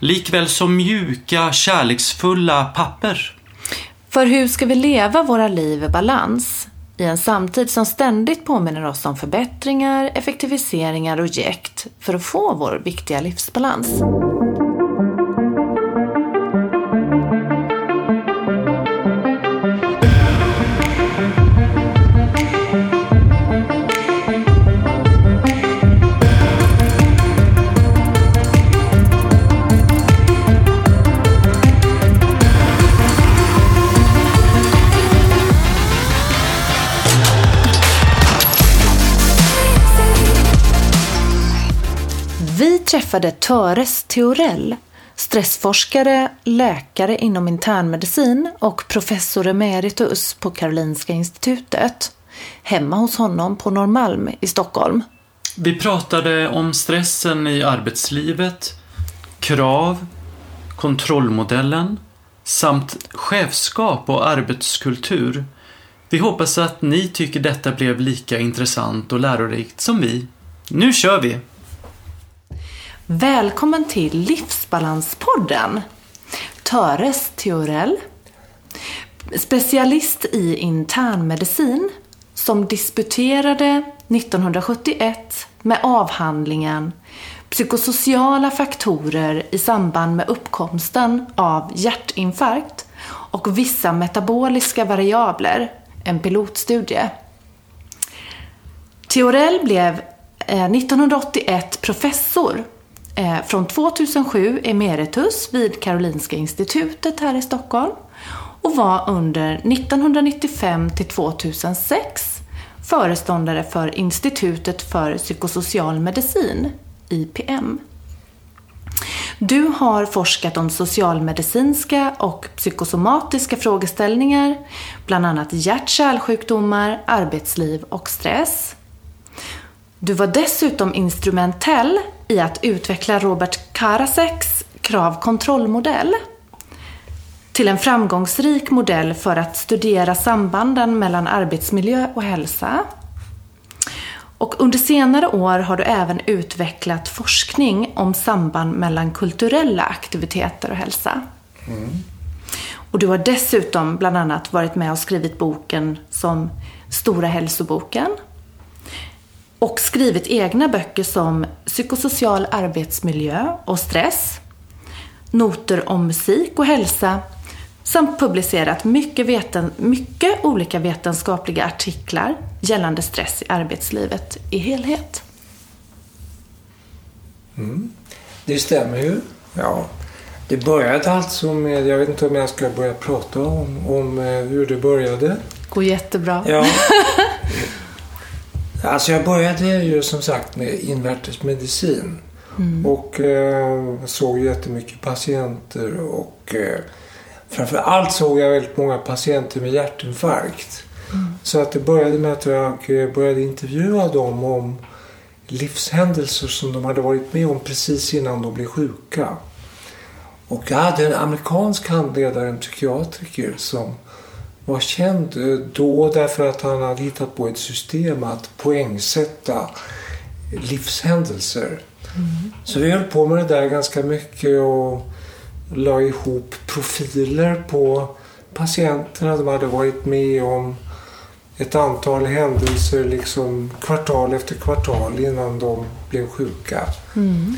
likväl som mjuka, kärleksfulla papper. För hur ska vi leva våra liv i balans? I en samtid som ständigt påminner oss om förbättringar, effektiviseringar och jäkt för att få vår viktiga livsbalans. Träffade Töres Theorell, stressforskare, läkare inom internmedicin och professor emeritus på Karolinska institutet. Hemma hos honom på Norrmalm i Stockholm. Vi pratade om stressen i arbetslivet, krav, kontrollmodellen samt chefskap och arbetskultur. Vi hoppas att ni tycker detta blev lika intressant och lärorikt som vi. Nu kör vi! Välkommen till Livsbalanspodden. Töres Theorell, specialist i internmedicin som disputerade 1971 med avhandlingen Psykosociala faktorer i samband med uppkomsten av hjärtinfarkt och vissa metaboliska variabler, en pilotstudie. Theorell blev eh, 1981 professor Eh, från 2007 emeritus vid Karolinska institutet här i Stockholm och var under 1995 till 2006 föreståndare för Institutet för psykosocial medicin, IPM. Du har forskat om socialmedicinska och psykosomatiska frågeställningar, bland annat hjärt-kärlsjukdomar, arbetsliv och stress. Du var dessutom instrumentell i att utveckla Robert Karaseks kravkontrollmodell till en framgångsrik modell för att studera sambanden mellan arbetsmiljö och hälsa. Och under senare år har du även utvecklat forskning om samband mellan kulturella aktiviteter och hälsa. Mm. Och du har dessutom bland annat varit med och skrivit boken som Stora hälsoboken och skrivit egna böcker som Psykosocial arbetsmiljö och stress, Noter om musik och hälsa samt publicerat mycket, veten, mycket olika vetenskapliga artiklar gällande stress i arbetslivet i helhet. Mm. Det stämmer ju. Ja. Det började alltså med, jag vet inte om jag ska börja prata om, om eh, hur det började. Går jättebra. Ja. Alltså jag började ju som sagt med invärtesmedicin. Mm. Och eh, såg jättemycket patienter och eh, framför allt såg jag väldigt många patienter med hjärtinfarkt. Mm. Så att det började med att jag eh, började intervjua dem om livshändelser som de hade varit med om precis innan de blev sjuka. Och jag hade en amerikansk handledare, en psykiatriker, som var känd då därför att han hade hittat på ett system att poängsätta livshändelser. Mm. Så vi höll på med det där ganska mycket och la ihop profiler på patienterna. De hade varit med om ett antal händelser liksom kvartal efter kvartal innan de blev sjuka. Mm.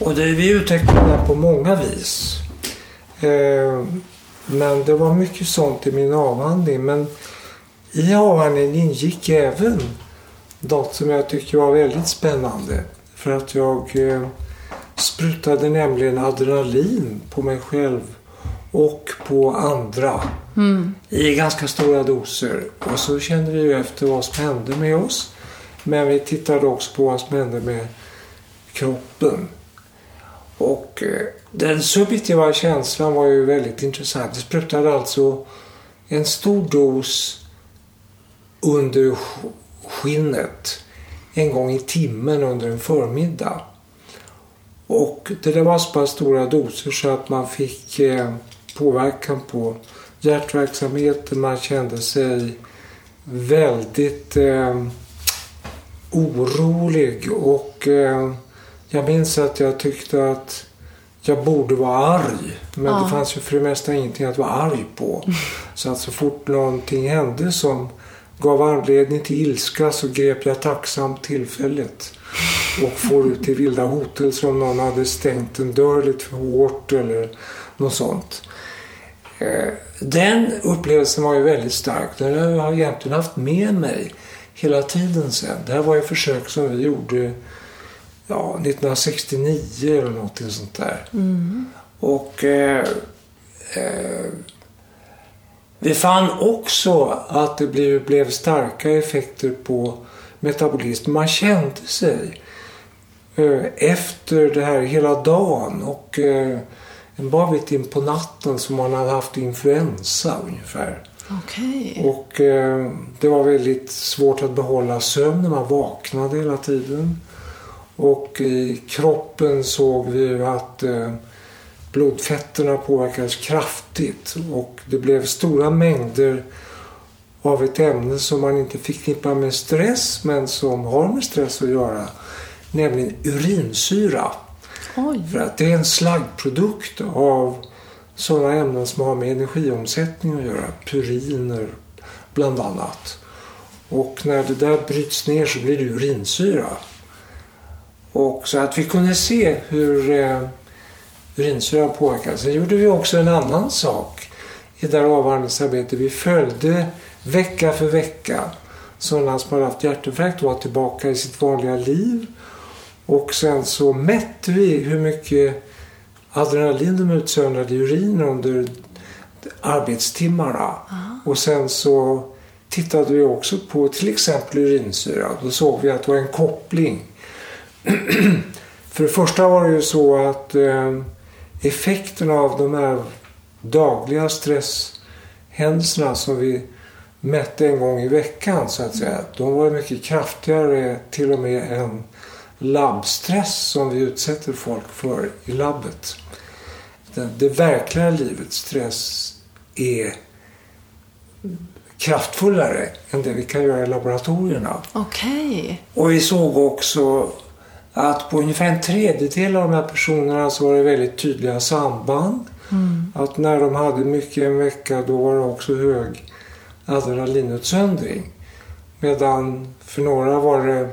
Och det, vi utvecklade det på många vis. Eh, men det var mycket sånt i min avhandling. Men i avhandlingen ingick även något som jag tycker var väldigt spännande. För att jag eh, sprutade nämligen adrenalin på mig själv och på andra mm. i ganska stora doser. Och så kände vi ju efter vad som hände med oss. Men vi tittade också på vad som hände med kroppen. Och eh, den subjektiva känslan var ju väldigt intressant. Det sprutade alltså en stor dos under skinnet en gång i timmen under en förmiddag. Och det där var så pass stora doser så att man fick eh, påverkan på hjärtverksamheten. Man kände sig väldigt eh, orolig och eh, jag minns att jag tyckte att jag borde vara arg. Men ja. det fanns ju för det mesta ingenting att vara arg på. Så att så fort någonting hände som gav anledning till ilska så grep jag tacksamt tillfället och får ut till vilda hotelser om någon hade stängt en dörr lite för hårt eller något sånt. Eh, den upplevelsen var ju väldigt stark. Den har jag egentligen haft med mig hela tiden sen. Det här var ett försök som vi gjorde ja, 1969 eller någonting sånt där. Mm. Och eh, eh, vi fann också att det blev, blev starka effekter på metabolism. Man kände sig eh, efter det här hela dagen och eh, en bra bit in på natten som man hade haft influensa ungefär. Okay. Och eh, det var väldigt svårt att behålla sömnen. Man vaknade hela tiden. Och i kroppen såg vi att eh, blodfetterna påverkades kraftigt och det blev stora mängder av ett ämne som man inte förknippar med stress men som har med stress att göra. Nämligen urinsyra. Oj. För att det är en slaggprodukt av sådana ämnen som har med energiomsättning att göra. Puriner bland annat. Och när det där bryts ner så blir det urinsyra. Och så att vi kunde se hur eh, urinsyran påverkas. Sen gjorde vi också en annan sak i det här avhandlingsarbetet. Vi följde vecka för vecka sådana som hade haft hjärtinfarkt och var tillbaka i sitt vanliga liv. Och sen så mätte vi hur mycket adrenalin de utsöndrade i urin under arbetstimmarna. Aha. Och sen så tittade vi också på till exempel urinsyra. Då såg vi att det var en koppling. För det första var det ju så att eh, effekten av de här dagliga stresshändelserna som vi mätte en gång i veckan så att säga. De var mycket kraftigare till och med än labbstress som vi utsätter folk för i labbet. Det, det verkliga livets stress är kraftfullare än det vi kan göra i laboratorierna. Okej. Okay. Och vi såg också att på ungefär en tredjedel av de här personerna så var det väldigt tydliga samband. Mm. Att när de hade mycket en vecka då var det också hög adrenalinutsöndring. Medan för några var det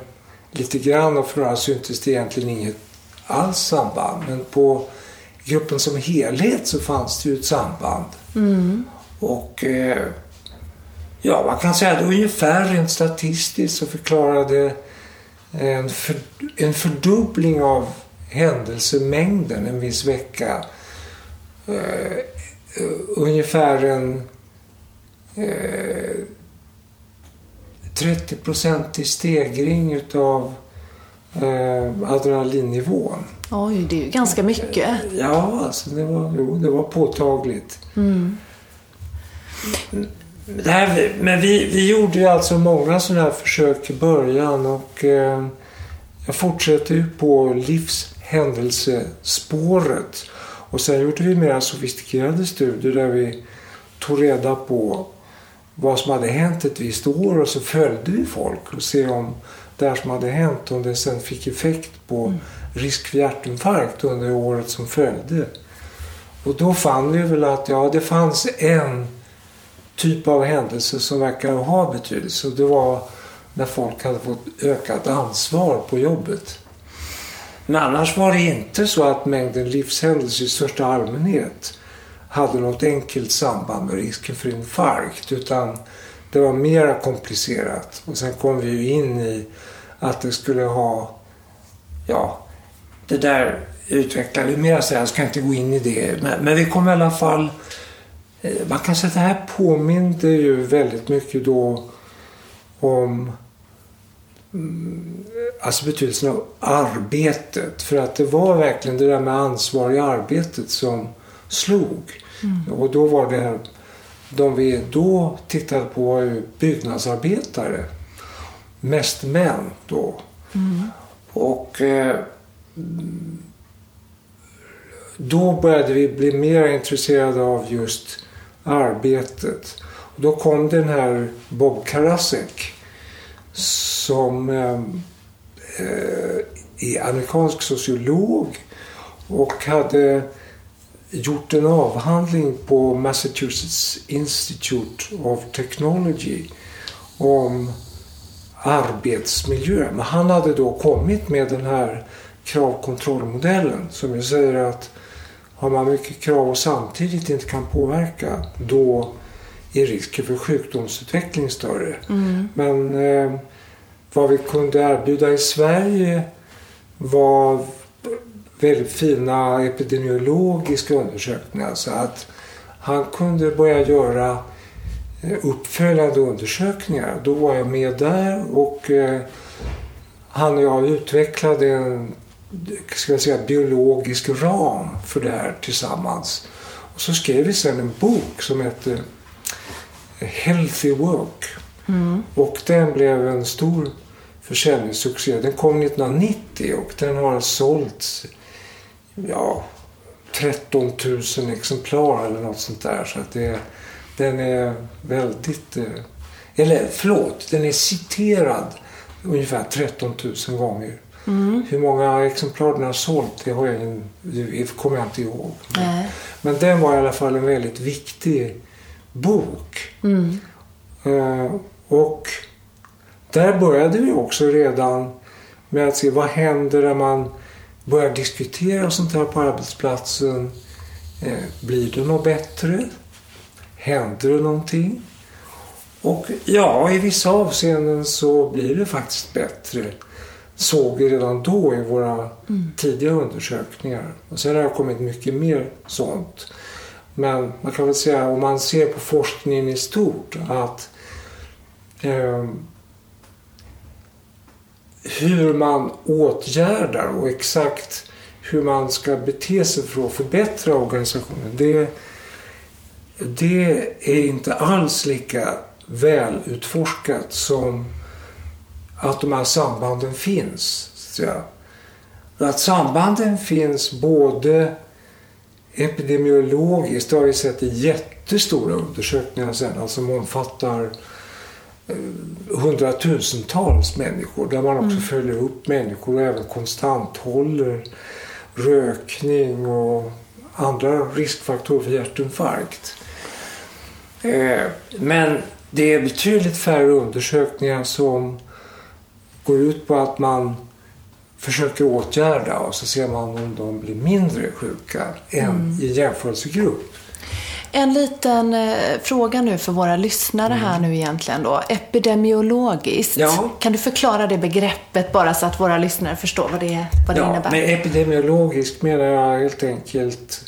lite grann och för några syntes det egentligen inget alls samband. Men på gruppen som helhet så fanns det ju ett samband. Mm. Och eh, ja, man kan säga att ungefär rent statistiskt så förklarade en, för, en fördubbling av händelsemängden en viss vecka. Uh, ungefär en uh, 30-procentig stegring utav uh, adrenalinnini-nivån. Oj, det är ju ganska mycket. Ja, alltså det var, jo, det var påtagligt. Mm. Det här, men vi, vi gjorde ju alltså många sådana här försök i början och eh, jag fortsätter ju på livshändelsespåret. Och sen gjorde vi mer sofistikerade studier där vi tog reda på vad som hade hänt ett visst år och så följde vi folk och se om det här som hade hänt, om det sen fick effekt på mm. risk för hjärtinfarkt under året som följde. Och då fann vi väl att ja, det fanns en typ av händelse som verkar ha betydelse. Och det var när folk hade fått ökat ansvar på jobbet. Men annars var det inte så att mängden livshändelser i största allmänhet hade något enkelt samband med risken för infarkt. Utan det var mera komplicerat. Och sen kom vi ju in i att det skulle ha, ja, det där utvecklade vi mer så jag ska inte gå in i det. Men, men vi kom i alla fall man kan säga att det här påminde ju väldigt mycket då om mm, alltså betydelsen av arbetet. För att det var verkligen det där med ansvar i arbetet som slog. Mm. Och då var det här, de vi då tittade på var ju byggnadsarbetare. Mest män då. Mm. Och eh, då började vi bli mer intresserade av just arbetet. Och då kom den här Bob Karasek som ehm, eh, är amerikansk sociolog och hade gjort en avhandling på Massachusetts Institute of Technology om arbetsmiljö. Men han hade då kommit med den här kravkontrollmodellen som ju säger att har man mycket krav och samtidigt inte kan påverka då är risken för sjukdomsutveckling större. Mm. Men eh, vad vi kunde erbjuda i Sverige var väldigt fina epidemiologiska undersökningar. Så att han kunde börja göra eh, uppföljande undersökningar. Då var jag med där och eh, han och jag utvecklade en ska jag säga, biologisk ram för det här tillsammans. Och så skrev vi sen en bok som heter Healthy Work. Mm. Och den blev en stor försäljningssuccé. Den kom 1990 och den har sålts ja, 13 000 exemplar eller något sånt där. Så att det, den är väldigt... Eh, eller förlåt, den är citerad ungefär 13 000 gånger. Mm. Hur många exemplar den har sålt det, har jag, det kommer jag inte ihåg. Mm. Men den var i alla fall en väldigt viktig bok. Mm. Uh, och där började vi också redan med att se vad händer när man börjar diskutera sånt här på arbetsplatsen. Uh, blir det något bättre? Händer det någonting? Och ja, i vissa avseenden så blir det faktiskt bättre såg vi redan då i våra mm. tidiga undersökningar. Och sen har det kommit mycket mer sånt. Men man kan väl säga om man ser på forskningen i stort att eh, hur man åtgärdar och exakt hur man ska bete sig för att förbättra organisationen. Det, det är inte alls lika väl utforskat som att de här sambanden finns. Så att sambanden finns både epidemiologiskt, det har vi sett i jättestora undersökningar sen, alltså som omfattar eh, hundratusentals människor där man också mm. följer upp människor och även konstant håller rökning och andra riskfaktorer för hjärtinfarkt. Eh, men det är betydligt färre undersökningar som går ut på att man försöker åtgärda och så ser man om de blir mindre sjuka än mm. i jämförelsegrupp. En liten eh, fråga nu för våra lyssnare här mm. nu egentligen då. Epidemiologiskt. Ja. Kan du förklara det begreppet bara så att våra lyssnare förstår vad det, vad det ja, innebär? Med epidemiologiskt menar jag helt enkelt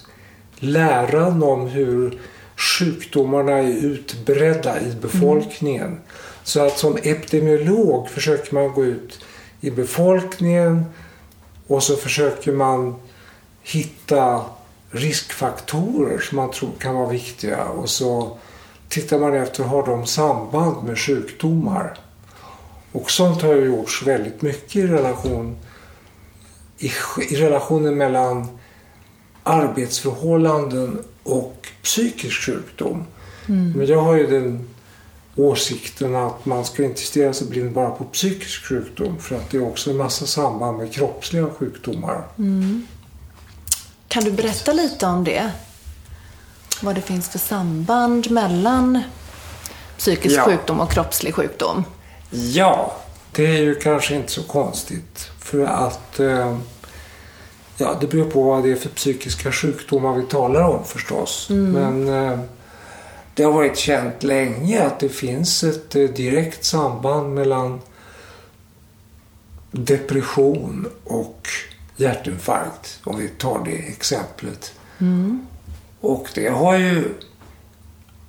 läran om hur sjukdomarna är utbredda i befolkningen. Mm. Så att som epidemiolog försöker man gå ut i befolkningen och så försöker man hitta riskfaktorer som man tror kan vara viktiga och så tittar man efter, har de samband med sjukdomar? Och sånt har ju gjorts väldigt mycket i relation i, i relationen mellan arbetsförhållanden och psykisk sjukdom. Mm. Men jag har ju den åsikten att man ska inte stirra sig blind bara på psykisk sjukdom för att det är också en massa samband med kroppsliga sjukdomar. Mm. Kan du berätta lite om det? Vad det finns för samband mellan psykisk ja. sjukdom och kroppslig sjukdom? Ja, det är ju kanske inte så konstigt. För att eh, ja, det beror på vad det är för psykiska sjukdomar vi talar om förstås. Mm. Men eh, det har varit känt länge att det finns ett eh, direkt samband mellan depression och hjärtinfarkt, om vi tar det exemplet. Mm. Och det har ju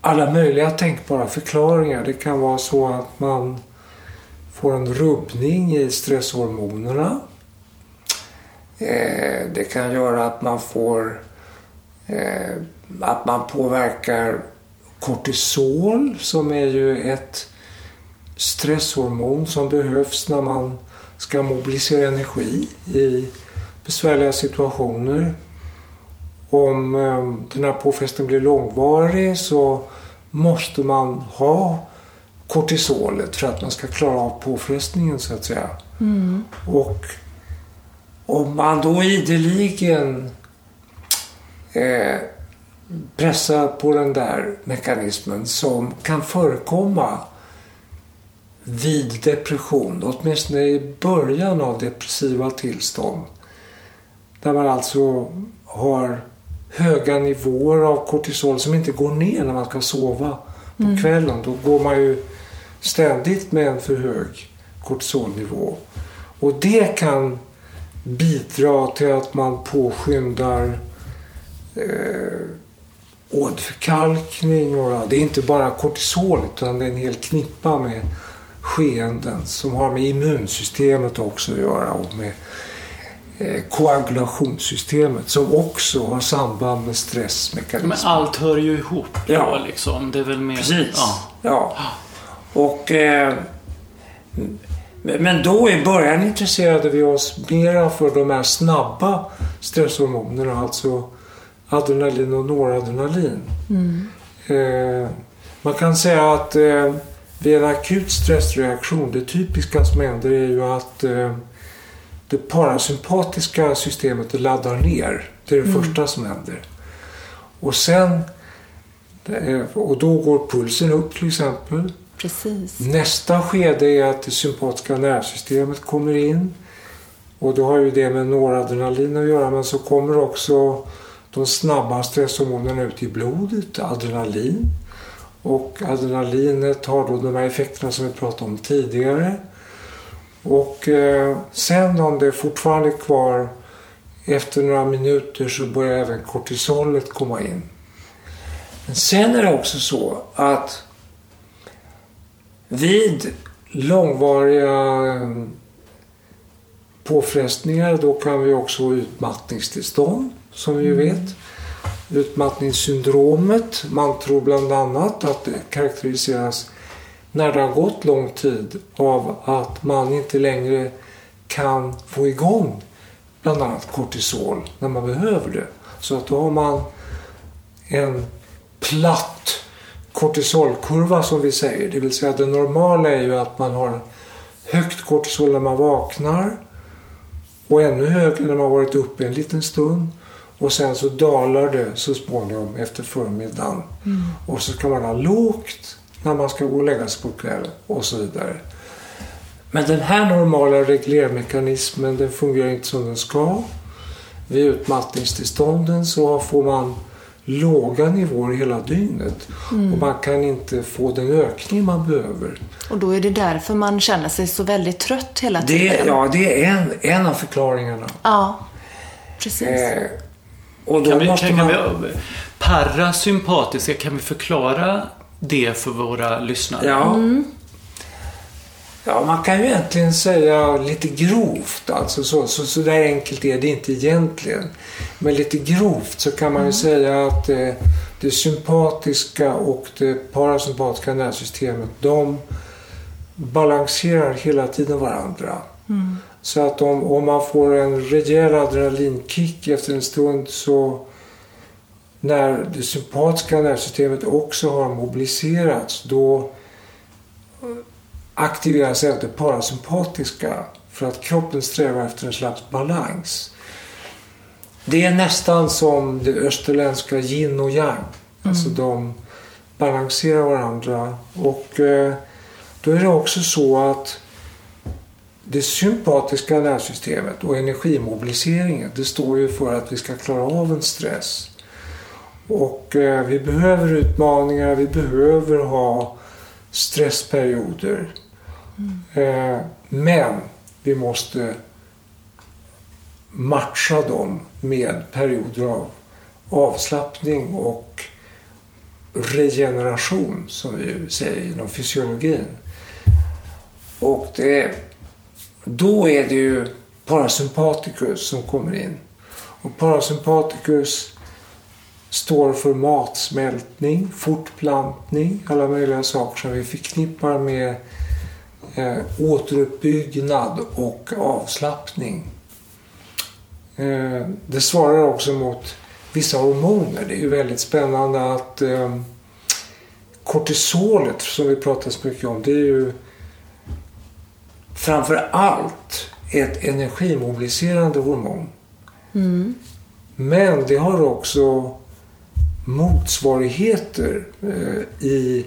alla möjliga tänkbara förklaringar. Det kan vara så att man får en rubbning i stresshormonerna. Eh, det kan göra att man får eh, att man påverkar kortisol som är ju ett stresshormon som behövs när man ska mobilisera energi i besvärliga situationer. Om eh, den här påfrestningen blir långvarig så måste man ha kortisolet för att man ska klara av påfrestningen så att säga. Mm. Och om man då ideligen eh, pressar på den där mekanismen som kan förekomma vid depression, åtminstone i början av depressiva tillstånd. Där man alltså har höga nivåer av kortisol som inte går ner när man ska sova på kvällen. Då går man ju ständigt med en för hög kortisolnivå. Och det kan bidra till att man påskyndar eh, åderförkalkning. Och, det är inte bara kortisol utan det är en hel knippa med skeenden som har med immunsystemet också att göra och med eh, koagulationssystemet som också har samband med stressmekanismer. Men allt hör ju ihop då Ja. liksom. Det är väl mer... Precis. Ja. Ja. Och, eh, men men då i början intresserade vi oss mera för de här snabba stresshormonerna, alltså adrenalin och noradrenalin. Eh, man kan säga att eh, vid en akut stressreaktion, det typiska som händer är ju att eh, det parasympatiska systemet laddar ner. Det är det första som händer. Och sen och då går pulsen upp till exempel. Precis. Nästa skede är att det sympatiska nervsystemet kommer in. Och då har ju det med noradrenalin att göra men så kommer också de snabba stresshormonerna ut i blodet, adrenalin. Och adrenalinet har då de här effekterna som vi pratade om tidigare. Och eh, sen om det fortfarande är kvar efter några minuter så börjar även kortisolet komma in. Men sen är det också så att vid långvariga eh, påfrestningar då kan vi också få utmattningstillstånd som vi ju vet. Utmattningssyndromet, man tror bland annat att det karaktäriseras när det har gått lång tid av att man inte längre kan få igång bland annat kortisol när man behöver det. Så att då har man en platt kortisolkurva som vi säger. Det vill säga det normala är ju att man har högt kortisol när man vaknar och ännu högre när man varit uppe en liten stund. Och sen så dalar det så småningom efter förmiddagen. Och så ska man ha lågt när man ska gå och lägga sig på kvällen och så vidare. Men den här normala reglermekanismen den fungerar inte som den ska. Vid utmattningstillstånden så får man låga nivåer hela dygnet. Och man kan inte få den ökning man behöver. Och då är det därför man känner sig så väldigt trött hela Det, tiden. ja, det är en, en av förklaringarna. Ja, precis. Eh, och då Kan vi, måste kan, man... kan vi, parasympatiska, kan vi förklara det för våra lyssnare? Ja. Ja, man kan ju egentligen säga lite grovt, alltså så, så, så där enkelt är det inte egentligen. Men lite grovt så kan man ju säga att eh, det sympatiska och det parasympatiska nervsystemet, de balanserar hela tiden varandra. Så att om, om man får en rejäl adrenalinkick efter en stund så när det sympatiska nervsystemet också har mobiliserats då aktiveras även det parasympatiska för att kroppen strävar efter en slags balans. Det är nästan som det österländska yin och yang. Alltså de balanserar varandra. Och eh, då är det också så att det sympatiska nervsystemet och energimobiliseringen det står ju för att vi ska klara av en stress. Och eh, vi behöver utmaningar, vi behöver ha stressperioder. Eh, men vi måste matcha dem med perioder av avslappning och regeneration som vi säger inom fysiologin. Och det, då är det ju parasympaticus som kommer in. Och parasympaticus står för matsmältning, fortplantning, alla möjliga saker som vi förknippar med eh, återuppbyggnad och avslappning. Eh, det svarar också mot vissa hormoner. Det är ju väldigt spännande att eh, kortisolet som vi pratar så mycket om, det är ju framför allt ett energimobiliserande hormon. Mm. Men det har också motsvarigheter eh, i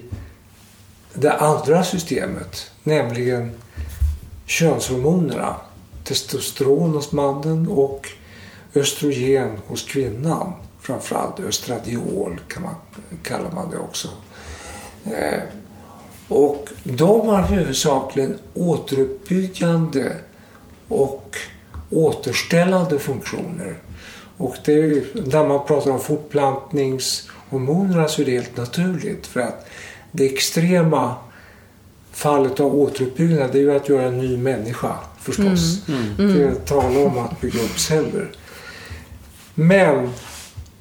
det andra systemet, nämligen könshormonerna. Testosteron hos mannen och östrogen hos kvinnan. Framförallt östradiol kan man, kallar man det också. Och de har huvudsakligen återuppbyggande och återställande funktioner. Och det är när man pratar om fortplantningshormonerna så är det helt naturligt. För att det extrema fallet av återuppbyggnad det är ju att göra en ny människa förstås. Mm. Det är tala om att bygga upp celler. Men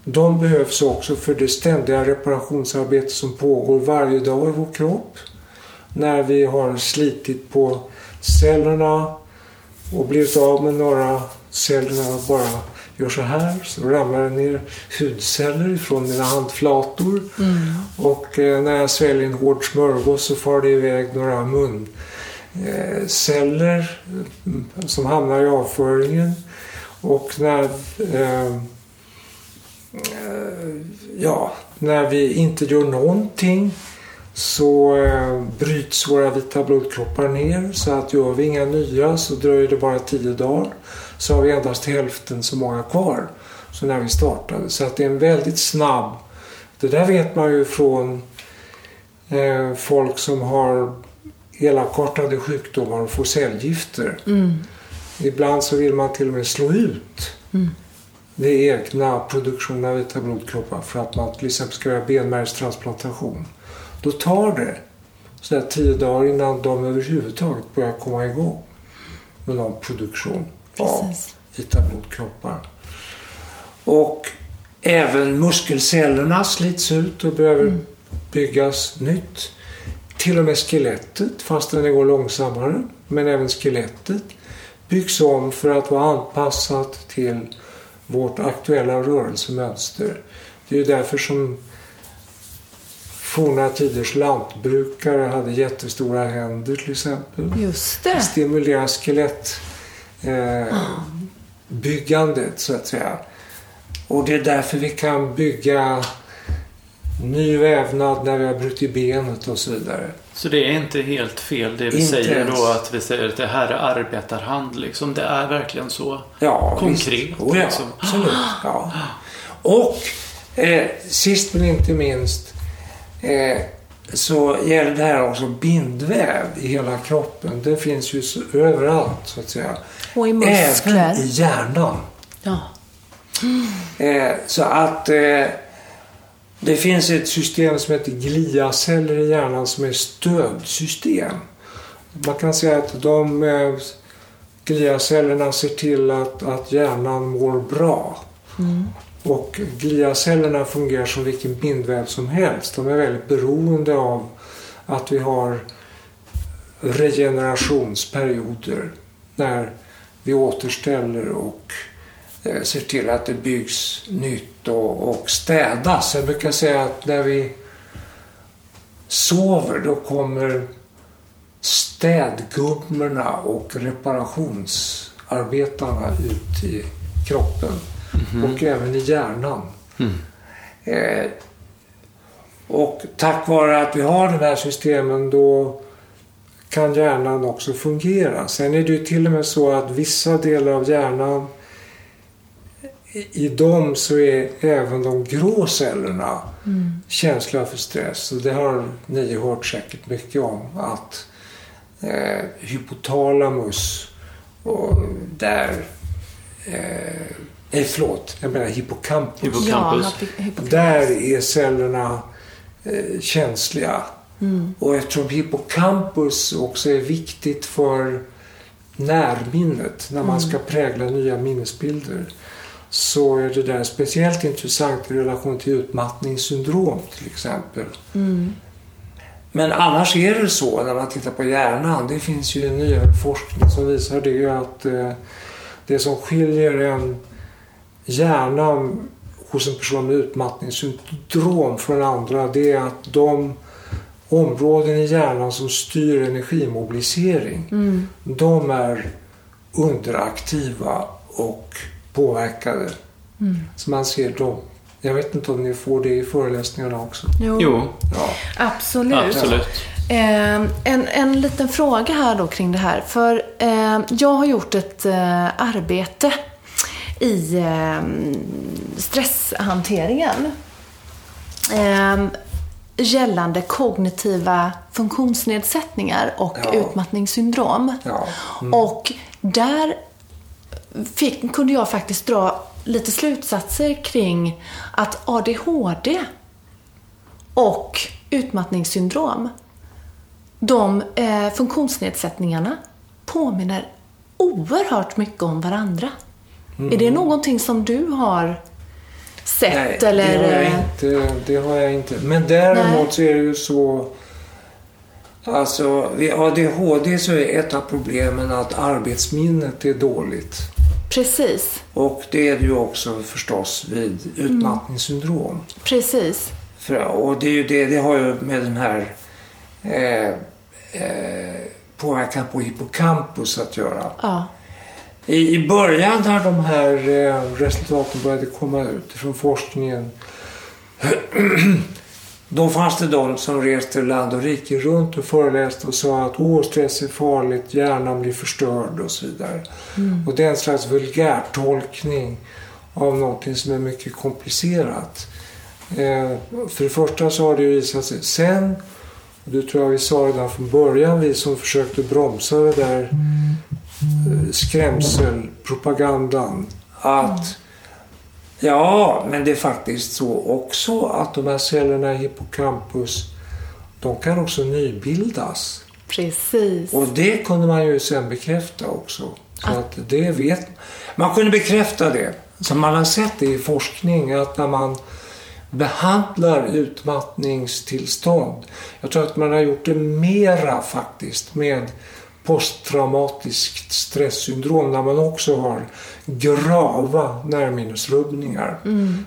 de behövs också för det ständiga reparationsarbete som pågår varje dag i vår kropp. När vi har slitit på cellerna och blivit av med några cellerna bara gör så här så ramlar det ner hudceller ifrån mina handflator. Mm. Och eh, när jag sväljer en hård smörgås så far det iväg några munceller eh, som hamnar i avföringen. Och när, eh, eh, ja, när vi inte gör någonting så eh, bryts våra vita blodkroppar ner så att gör vi inga nya så dröjer det bara tio dagar så har vi endast hälften så många kvar som när vi startade. Så att det är en väldigt snabb... Det där vet man ju från eh, folk som har elakartade sjukdomar och får cellgifter. Mm. Ibland så vill man till och med slå ut Mm. det egna produktionen av vita blodkroppar för att man till exempel ska göra benmärgstransplantation. Då tar det sådär tio dagar innan de överhuvudtaget börjar komma igång med någon produktion av Precis. vita blodkroppar. Och även muskelcellerna slits ut och behöver byggas nytt. Till och med skelettet, fastän det går långsammare, men även skelettet byggs om för att vara anpassat till vårt aktuella rörelsemönster. Det är ju därför som forna tiders lantbrukare hade jättestora händer till exempel. Just Det det. stimulerar skelett eh, byggandet så att säga. Och det är därför vi kan bygga ny vävnad när vi har brutit benet och så vidare. Så det är inte helt fel det vi Inte säger ens. då att vi säger att det här är arbetarhand liksom. Det är verkligen så. Ja, Konkret. Oh, ja, liksom. absolut. Ja. Och eh, sist men inte minst eh, så gäller det här också bindväv i hela kroppen. Det finns ju överallt så att säga. Och i muskler. Även i hjärnan. Ja. Eh, så att eh, det finns ett system som heter gliaceller i hjärnan som är stödsystem. Man kan säga att de eh, gliacellerna ser till att, att hjärnan mår bra. Och gliacellerna fungerar som vilken bindväv som helst. De är väldigt beroende av att vi har regenerationsperioder när vi återställer och eh, ser till att det byggs nytt och, och städas. Jag brukar säga att när vi sover då kommer städgummorna och reparationsarbetarna ut i kroppen och även i hjärnan. Eh, och tack vare att vi har de här systemen då kan hjärnan också fungera. Sen är det ju till och med så att vissa delar av hjärnan i dem så är även de grå cellerna känsliga för stress. Och det har ni hört säkert mycket om. Att eh, hypotalamus och där... Eh, nej, förlåt. Jag menar hippocampus. Hippocampus. Ja, hypo- hippocampus. Där är cellerna eh, känsliga Och eftersom hippocampus också är viktigt för närminnet när man ska prägla nya minnesbilder så är det där speciellt intressant i relation till utmattningssyndrom till exempel. Men annars är det så när man tittar på hjärnan, det finns ju nyare forskning som visar det att eh, det som skiljer en hjärna hos en person med utmattningssyndrom från andra det är att de områden i hjärnan som styr energimobilisering de är underaktiva och påverkade. Så man ser dem. Jag vet inte om ni får det i föreläsningarna också. Jo, Jo, Ja. absolut. absolut. Eh, en, en liten fråga här då kring det här. För eh, jag har gjort ett eh, arbete i eh, stresshanteringen. Eh, gällande kognitiva funktionsnedsättningar och Ja. utmattningssyndrom. Ja. Och där fick, kunde jag faktiskt dra lite slutsatser kring att ADHD och utmattningssyndrom, de eh, funktionsnedsättningarna påminner oerhört mycket om varandra. Är det någonting som du har sett Nej, eller? det har, jag inte, det har jag inte. Men däremot Nej. så är det ju så... Alltså, vid ADHD så är ett av problemen att arbetsminnet är dåligt. Precis, Och det är det ju också förstås vid utmattningssyndrom. precis. För, och det, är ju det, det har ju med den här eh, eh, påverkan på hippocampus att göra. Ja, I, I början när de här eh, resultaten började komma ut från forskningen då fanns det de som reste land och rike runt och föreläste och sa att Åh, stress är farligt, hjärnan blir förstörd och så vidare. Och det är en slags vulgärtolkning av någonting som är mycket komplicerat. Eh, för det första så har det visat sig sen, och det tror jag vi sa redan från början, vi som försökte bromsa det där eh, skrämselpropagandan, att Ja, men det är faktiskt så också att de här cellerna i hippocampus, de kan också nybildas. precis. Och det kunde man ju sen bekräfta också. Så att det vet Man kunde bekräfta det. Så man har sett det i forskning att när man behandlar utmattningstillstånd. Jag tror att man har gjort det mera faktiskt med posttraumatiskt stresssyndrom när man också har grava närminnesrubbningar.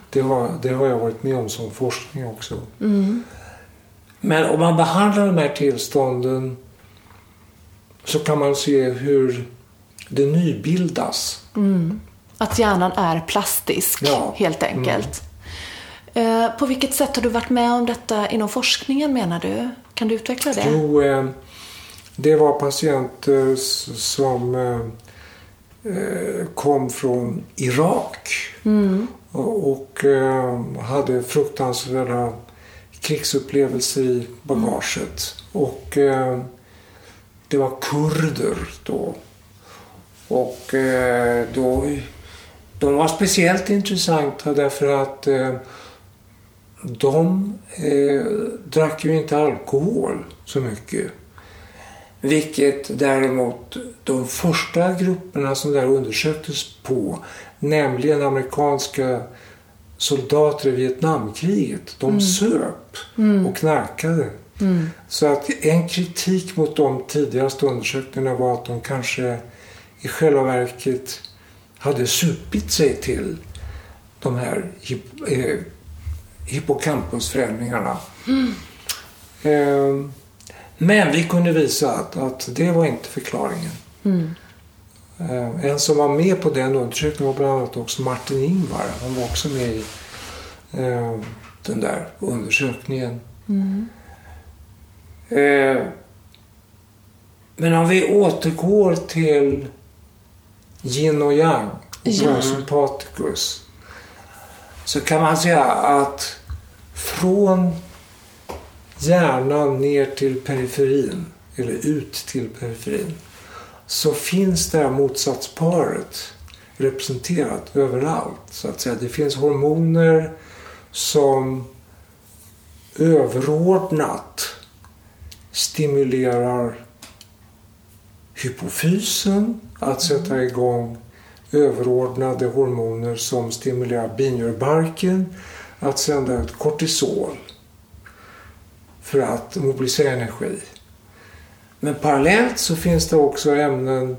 Det, har, det har jag varit med om som forskning också. Men om man behandlar de här tillstånden så kan man se hur det nybildas. Att hjärnan är plastisk, Ja. Mm. helt enkelt. Eh, På vilket sätt har du varit med om detta inom forskningen, menar du? Kan du utveckla det? Jo, eh, det var patienter s- som eh, eh, kom från Irak och, och eh, hade fruktansvärda krigsupplevelser i bagaget. Och eh, det var kurder då. Och eh, då, de var speciellt intressanta därför att eh, de eh, drack ju inte alkohol så mycket. Vilket däremot de första grupperna som där undersöktes på, nämligen amerikanska soldater i Vietnamkriget, de söp och knarkade. Så att en kritik mot de tidigaste undersökningarna var att de kanske i själva verket hade supit sig till de här hip, eh, hippocampusförändringarna. Eh, men vi kunde visa att, att det var inte förklaringen. Eh, en som var med på den undersökningen var bland annat också Martin Ingvar. Han var också med i eh, den där undersökningen. Eh, men om vi återgår till yin och yang och Ja. parasympaticus så kan man säga att från hjärnan ner till periferin, eller ut till periferin, så finns det här motsatsparet representerat överallt. Så att säga. Det finns hormoner som överordnat stimulerar hypofysen att sätta igång överordnade hormoner som stimulerar binjurbarken att sända ut kortisol för att mobilisera energi. Men parallellt så finns det också ämnen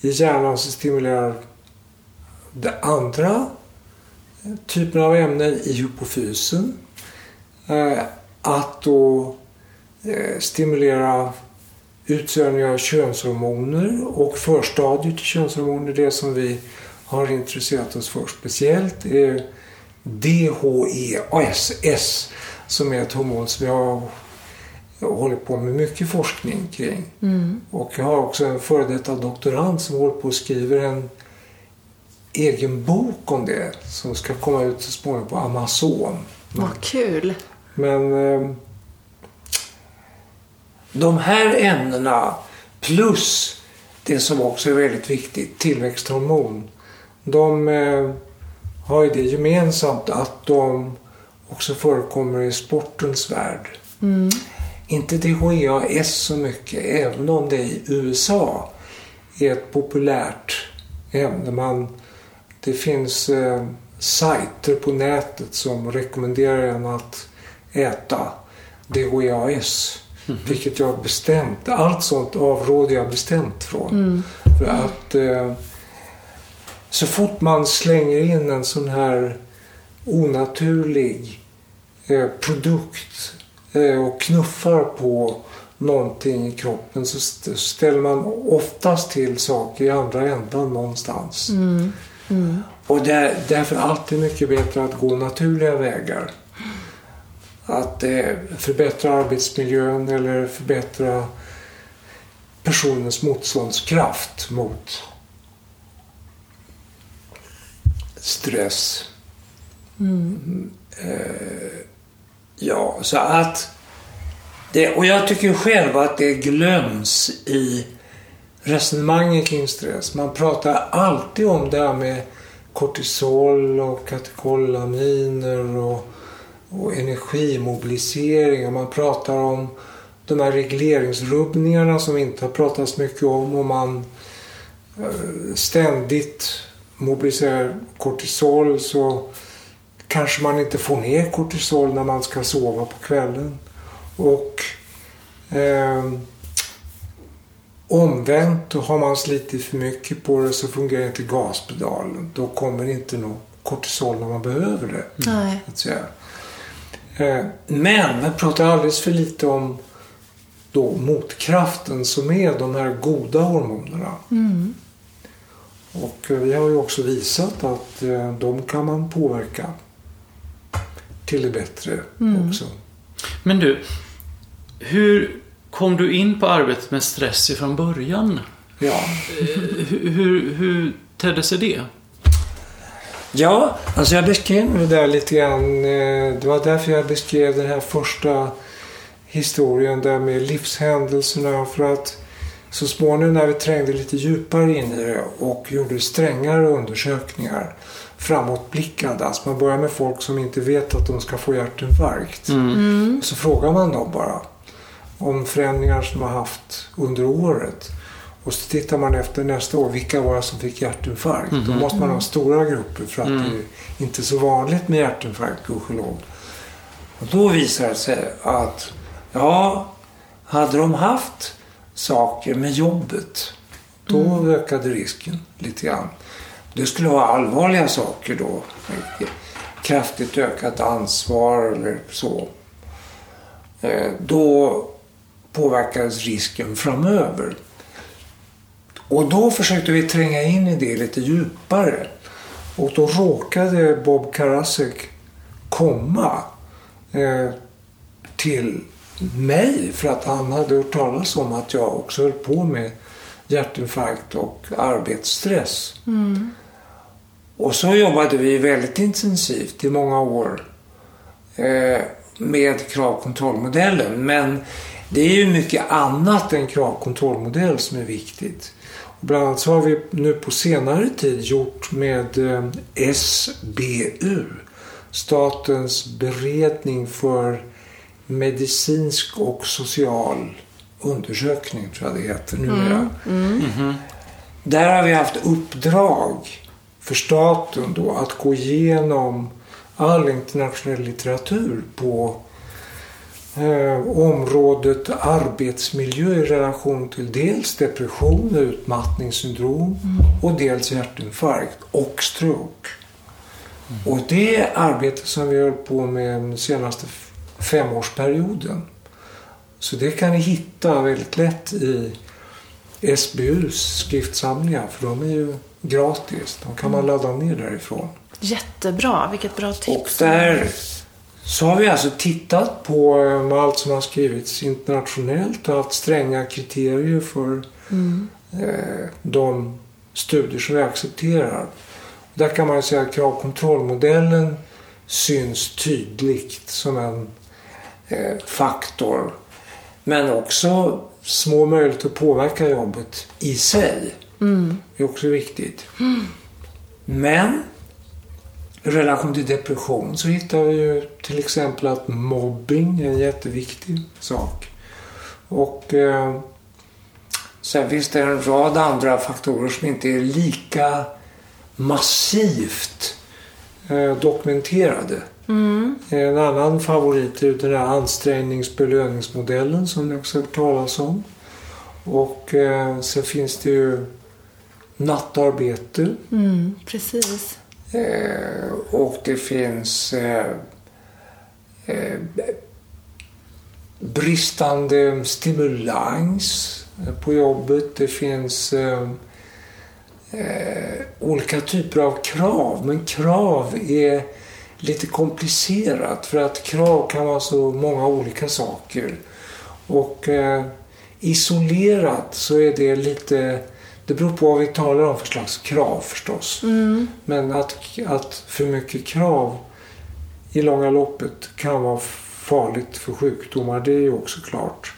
i hjärnan som stimulerar det andra typen av ämnen i hypofysen. Eh, att då eh, stimulera utsöndring av könshormoner och förstadiet till könshormoner, det som vi har intresserat oss för speciellt, är DHEASS som är ett hormon som jag har hållit på med mycket forskning kring. Mm. Och jag har också en före detta doktorand som håller på och skriver en egen bok om det som ska komma ut så småningom på Amazon. Vad kul! Men eh, de här ämnena plus det som också är väldigt viktigt, tillväxthormon. De eh, har ju det gemensamt att de också förekommer i sportens värld. Mm. Inte DHEAS så mycket, även om det i USA är ett populärt ämne. Man, det finns eh, sajter på nätet som rekommenderar en att äta DHEAS. Mm. Vilket jag bestämt, allt sånt avråder jag bestämt från. Mm. För att eh, så fort man slänger in en sån här onaturlig produkt eh, och knuffar på någonting i kroppen så ställer man oftast till saker i andra ändan någonstans. Mm. Mm. Och det är därför alltid mycket bättre att gå naturliga vägar att eh, förbättra arbetsmiljön eller förbättra personens motståndskraft mot stress. Mm. Eh, ja, så att det, och jag tycker själv att det glöms i resonemangen kring stress. Man pratar alltid om det här med kortisol och katekolaminer och och energimobilisering och man pratar om de här regleringsrubbningarna som inte har pratats mycket om och man eh, ständigt mobiliserar kortisol så kanske man inte får ner kortisol när man ska sova på kvällen. Och eh, omvänt, har man slitit för mycket på det så fungerar inte gaspedalen. Då kommer inte något kortisol när man behöver det. Säga. Eh, men vi pratar alldeles för lite om då motkraften som är de här goda hormonerna. Mm. Och eh, vi har ju också visat att eh, de kan man påverka till det bättre mm. också. Men du, hur kom du in på arbetet med stress ifrån början? Ja. hur, hur, hur tedde sig det? Ja, alltså jag beskrev det där lite grann. Eh, det var därför jag beskrev den här första historien där med livshändelserna. För att så småningom när vi trängde lite djupare in i det och gjorde strängare undersökningar framåtblickande. Alltså man börjar med folk som inte vet att de ska få hjärtinfarkt. Mm. Mm. Så frågar man dem bara om förändringar som de har haft under året. Och så tittar man efter nästa år, vilka var det som fick hjärtinfarkt? Mm. Då måste man ha stora grupper för att mm. det är inte så vanligt med hjärtinfarkt, gudskelov. Och då visar det sig att, ja, hade de haft saker med jobbet, då mm. ökade risken lite grann. Det skulle vara allvarliga saker då. Kraftigt ökat ansvar eller så. Eh, då påverkades risken framöver. Och då försökte vi tränga in i det lite djupare. Och då råkade Bob Karasek komma eh, till mig för att han hade hört talas om att jag också höll på med hjärtinfarkt och arbetsstress. Mm. Och så jobbade vi väldigt intensivt i många år eh, med kravkontrollmodellen. Men det är ju mycket annat än kravkontrollmodell som är viktigt. Bland annat så har vi nu på senare tid gjort med eh, SBU, Statens beredning för medicinsk och social undersökning, tror jag det heter numera. Där har vi haft uppdrag för staten då att gå igenom all internationell litteratur på eh, området arbetsmiljö i relation till dels depression och utmattningssyndrom och dels hjärtinfarkt och stroke. Och det är arbete som vi hållit på med den senaste femårsperioden. Så det kan ni hitta väldigt lätt i SBUs skriftsamlingar för de är ju gratis. De kan man ladda ner därifrån. Jättebra, vilket bra Och tips. där så har vi alltså tittat på eh, allt som har skrivits internationellt och haft stränga kriterier för eh, de studier som vi accepterar. Där kan man säga att kravkontrollmodellen syns tydligt som en eh, faktor. Men också små möjligheter att påverka jobbet i sig. Det är också viktigt. Men i relation till depression så hittar vi ju till exempel att mobbing är en jätteviktig sak. Och eh, sen finns det en rad andra faktorer som inte är lika massivt eh, dokumenterade. En annan favorit är den här ansträngningsbelöningsmodellen som ni också har hört talas om. Och eh, sen finns det ju nattarbete. Mm, precis. Eh, och det finns eh, eh, bristande stimulans på jobbet. Det finns eh, eh, olika typer av krav. Men krav är lite komplicerat för att krav kan vara så många olika saker. Och eh, isolerat så är det lite det beror på vad vi talar om för slags krav förstås. Men att, att för mycket krav i långa loppet kan vara farligt för sjukdomar, det är ju också klart.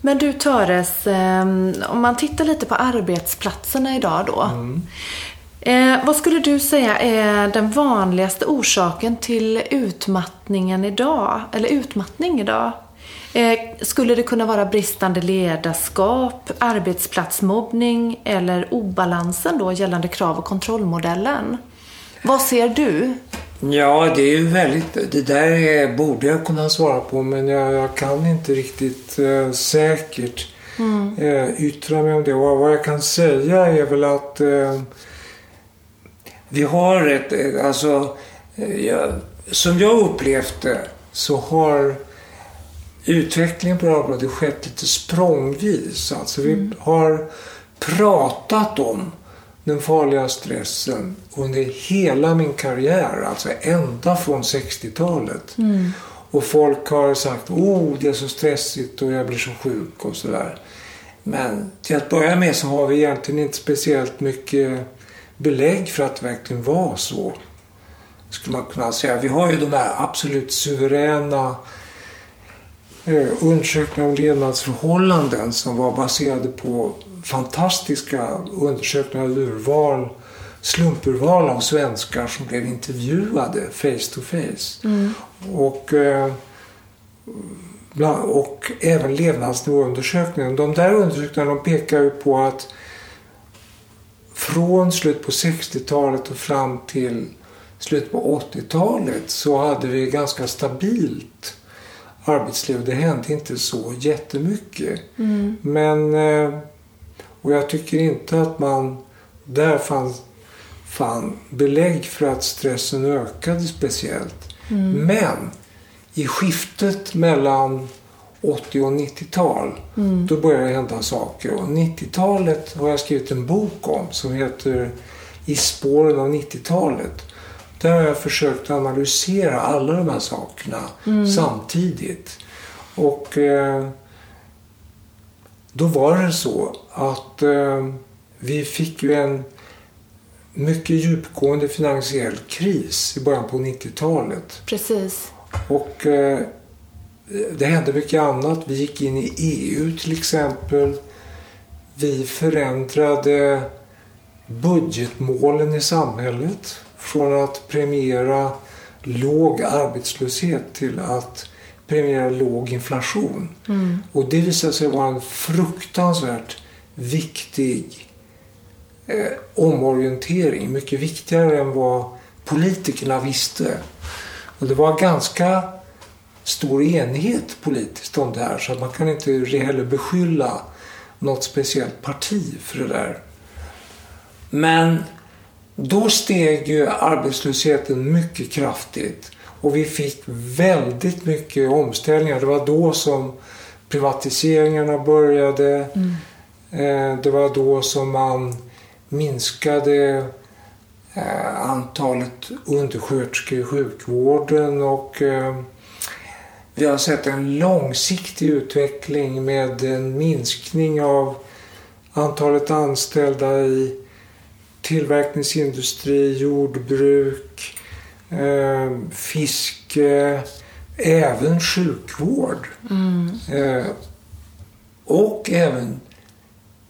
Men du Töres, eh, om man tittar lite på arbetsplatserna idag då. Eh, vad skulle du säga är den vanligaste orsaken till utmattningen idag? Eller utmattning idag? Eh, skulle det kunna vara bristande ledarskap, arbetsplatsmobbning eller obalansen då gällande krav och kontrollmodellen? Vad ser du? Ja, det är ju väldigt... Det där är, borde jag kunna svara på men jag, jag kan inte riktigt eh, säkert eh, yttra mig om det. Och vad jag kan säga är väl att eh, vi har ett... eh, Alltså, eh, jag, som jag upplevt det så har utvecklingen på det här området skett lite språngvis. Alltså vi har pratat om den farliga stressen under hela min karriär, alltså ända från 60-talet. Och folk har sagt oh det är så stressigt och jag blir så sjuk och sådär. Men till att börja med så har vi egentligen inte speciellt mycket belägg för att det verkligen var så. Skulle man kunna säga. Vi har ju de här absolut suveräna undersökningar om levnadsförhållanden som var baserade på fantastiska undersökningar av urval, slumpurval av svenskar som blev intervjuade face to face. Och, eh, och även levnadsnivåundersökningen. De där undersökningarna de pekar ju på att från slutet på 60-talet och fram till slutet på 80-talet så hade vi ganska stabilt arbetsliv. Det hände inte så jättemycket. Men, eh, och jag tycker inte att man där fann, fann belägg för att stressen ökade speciellt. Men i skiftet mellan 80 och 90-tal, då började det hända saker. Och 90-talet har jag skrivit en bok om som heter I spåren av 90-talet. Där har jag försökt analysera alla de här sakerna samtidigt. Och eh, då var det så att eh, vi fick ju en mycket djupgående finansiell kris i början på 90-talet. Precis. Och eh, det hände mycket annat. Vi gick in i EU till exempel. Vi förändrade budgetmålen i samhället. Från att premiera låg arbetslöshet till att premierar låg inflation. Och det visade sig vara en fruktansvärt viktig eh, omorientering. Mycket viktigare än vad politikerna visste. Och det var ganska stor enighet politiskt om det här så man kan inte heller beskylla något speciellt parti för det där. Men då steg ju arbetslösheten mycket kraftigt och vi fick väldigt mycket omställningar. Det var då som privatiseringarna började. Mm. Det var då som man minskade eh, antalet undersköterskor i sjukvården och eh, vi har sett en långsiktig utveckling med en minskning av antalet anställda i tillverkningsindustri, jordbruk, eh, fiske, även sjukvård. Mm. Eh, och även,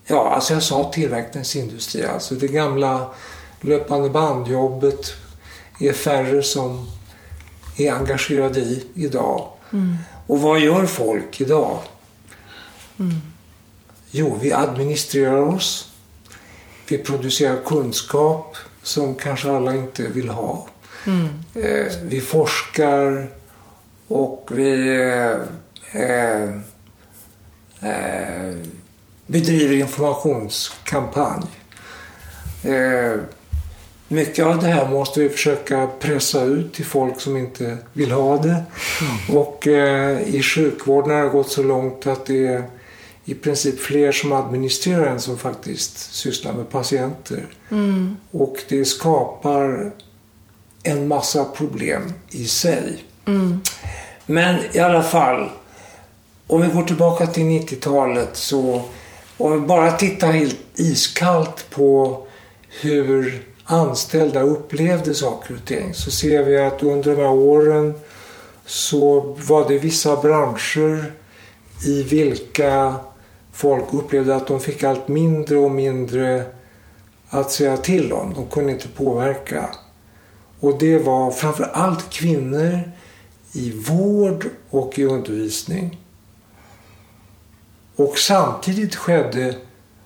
ja alltså jag sa tillverkningsindustri, alltså det gamla löpande bandjobbet är färre som är engagerade i idag. Mm. Och vad gör folk idag? Mm. Jo, vi administrerar oss. Vi producerar kunskap som kanske alla inte vill ha. Mm. Eh, vi forskar och vi eh, eh, eh bedriver informationskampanj. Eh, mycket av det här måste vi försöka pressa ut till folk som inte vill ha det. Mm. Och eh, i sjukvården har det gått så långt att det är i princip fler som administrerar än som faktiskt sysslar med patienter. Mm. Och det skapar en massa problem i sig. Mm. Men i alla fall, om vi går tillbaka till 90-talet så om vi bara tittar helt iskallt på hur anställda upplevde saker och ting så ser vi att under de här åren så var det vissa branscher i vilka folk upplevde att de fick allt mindre och mindre att säga till om. De kunde inte påverka. Och det var framför allt kvinnor i vård och i undervisning. Och samtidigt skedde,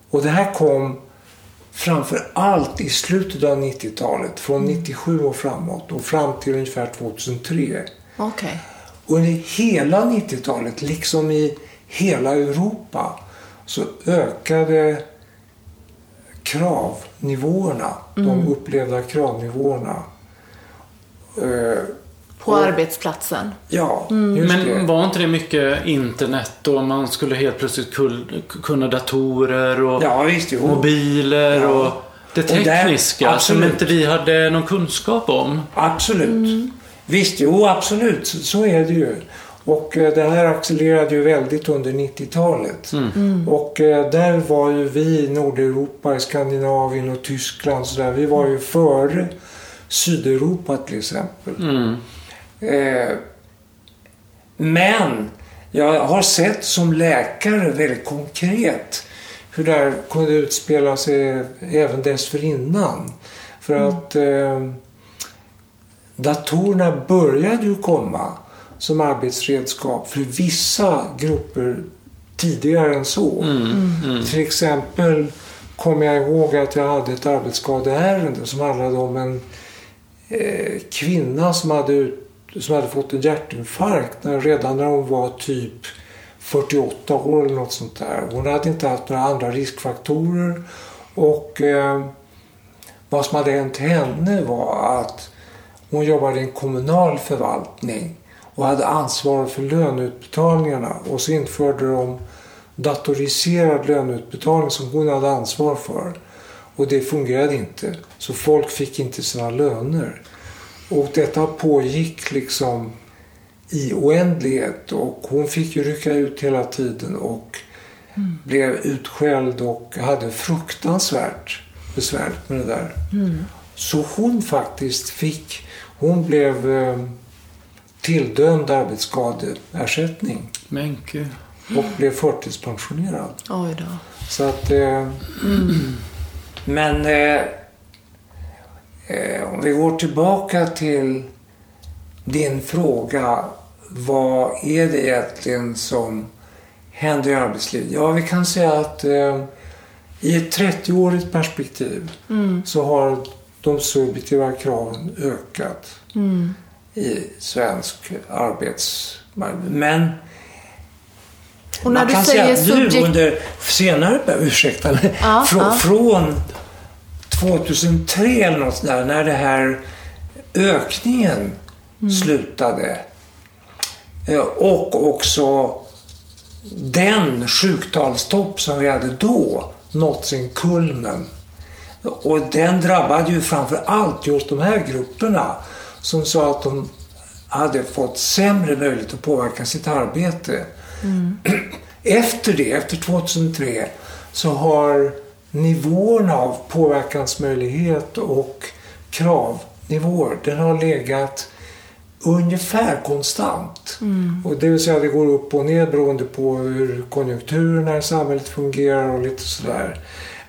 och det här kom framför allt i slutet av 90-talet, från 97 och framåt och fram till ungefär 2003. Okay. Under hela 90-talet, liksom i hela Europa, så ökade kravnivåerna, mm. de upplevda kravnivåerna. Eh, på och, arbetsplatsen? Ja, mm. Men det. var inte det mycket internet och man skulle helt plötsligt kunna datorer och ja, visst, mobiler ja. och det tekniska och där, som inte vi hade någon kunskap om? Absolut. Mm. Visst, jo absolut. Så är det ju. Och eh, det här accelererade ju väldigt under 90-talet. Mm. Mm. Och eh, där var ju vi i Nordeuropa, i Skandinavien och Tyskland så där, vi var ju före Sydeuropa till exempel. Mm. Eh, men jag har sett som läkare väldigt konkret hur det här kunde utspela sig även dessförinnan. För mm. att eh, datorerna började ju komma som arbetsredskap för vissa grupper tidigare än så. Mm, mm. mm. Till exempel kommer jag ihåg att jag hade ett arbetsskadeärende som handlade om en eh, kvinna som hade, som hade fått en hjärtinfarkt när, redan när hon var typ 48 år eller något sånt där. Hon hade inte haft några andra riskfaktorer och eh, vad som hade hänt henne var att hon jobbade i en kommunal förvaltning och hade ansvar för löneutbetalningarna och så införde de datoriserad löneutbetalning som hon hade ansvar för. Och det fungerade inte. Så folk fick inte sina löner. Och detta pågick liksom i oändlighet och hon fick ju rycka ut hela tiden och mm. blev utskälld och hade fruktansvärt besvärligt med det där. Mm. Så hon faktiskt fick, hon blev eh, tilldömd arbetsskadeersättning. Men gud. Och blev förtidspensionerad. Oj då. Så att... Eh, mm. Men eh, eh, om vi går tillbaka till din fråga. vad är det egentligen som händer i arbetslivet? Ja, vi kan säga att eh, i ett 30-årigt perspektiv Mm. så har de subjektiva kraven ökat Mm. I svensk arbetsmarknad. Men Och när man kan säga att nu subjekt... under senare, ursäkta mig, Ja, frå, ja. från 2003 eller något där, när det här ökningen Mm. slutade. Eh, Och också den sjuktalstopp som vi hade då nått sin kulmen. Och den drabbade ju framför allt just de här grupperna som sa att de hade fått sämre möjlighet att påverka sitt arbete. Efter det, efter 2003, så har nivåerna av påverkansmöjlighet och kravnivåer, den har legat ungefär konstant. Och det vill säga det går upp och ner beroende på hur konjunkturerna i samhället fungerar och lite sådär.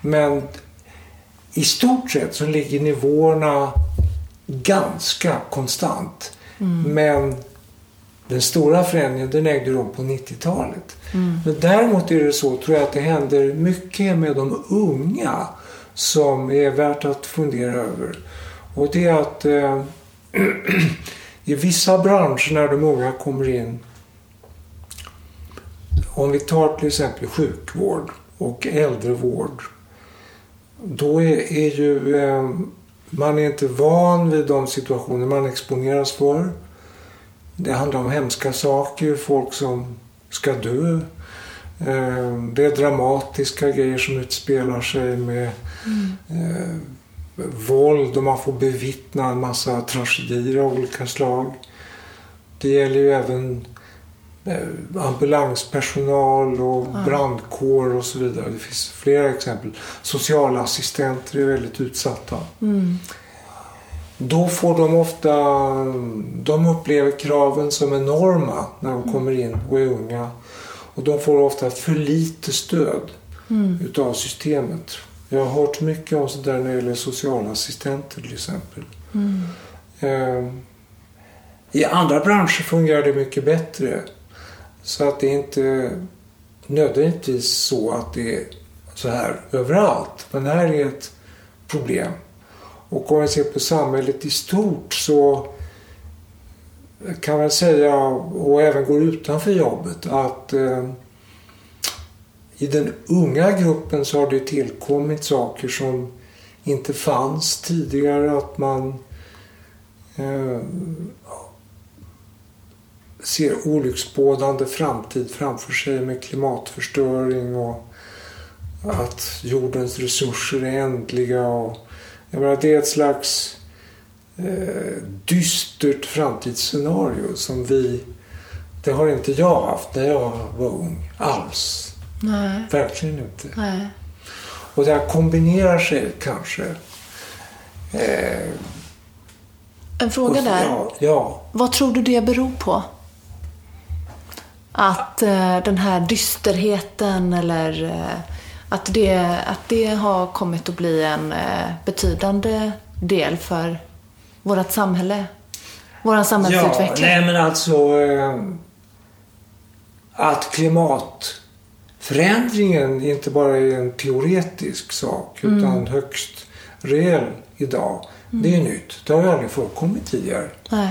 Men i stort sett så ligger nivåerna ganska konstant. Men den stora förändringen den ägde rum på 90-talet. Men däremot är det så, tror jag, att det händer mycket med de unga som är värt att fundera över. Och det är att eh, i vissa branscher när de unga kommer in om vi tar till exempel sjukvård och äldrevård. Då är, är ju eh, man är inte van vid de situationer man exponeras för. Det handlar om hemska saker, folk som ska dö. Eh, det är dramatiska grejer som utspelar sig med mm. våld och man får bevittna en massa tragedier av olika slag. Det gäller ju även ambulanspersonal och brandkår och så vidare. Det finns flera exempel. Socialassistenter är väldigt utsatta. Då får de ofta, de upplever kraven som enorma när de kommer in och är unga. Och de får ofta för lite stöd utav systemet. Jag har hört mycket om sådär när det gäller socialassistenter till exempel. Eh, I andra branscher fungerar det mycket bättre. Så att det är inte nödvändigtvis så att det är så här överallt. Men det här är ett problem. Och om vi ser på samhället i stort så kan man säga, och även går utanför jobbet, att eh, i den unga gruppen så har det tillkommit saker som inte fanns tidigare. Att man eh, ser olycksbådande framtid framför sig med klimatförstöring och att jordens resurser är ändliga. Och, jag menar, det är ett slags eh, dystert framtidsscenario som vi... Det har inte jag haft när jag var ung alls. Nej, Verkligen inte. nej. Och det här kombinerar sig kanske. Eh, En fråga och- där. Ja, ja. Vad tror du det beror på? Att eh, den här dysterheten eller eh, att, det, att det har kommit att bli en eh, betydande del för vårt samhälle? Vår Ja, samhällsutveckling? nej men alltså eh, att klimatförändringen inte bara är en teoretisk sak utan högst reell idag. Det är nytt. Det har aldrig förekommit tidigare. Nej.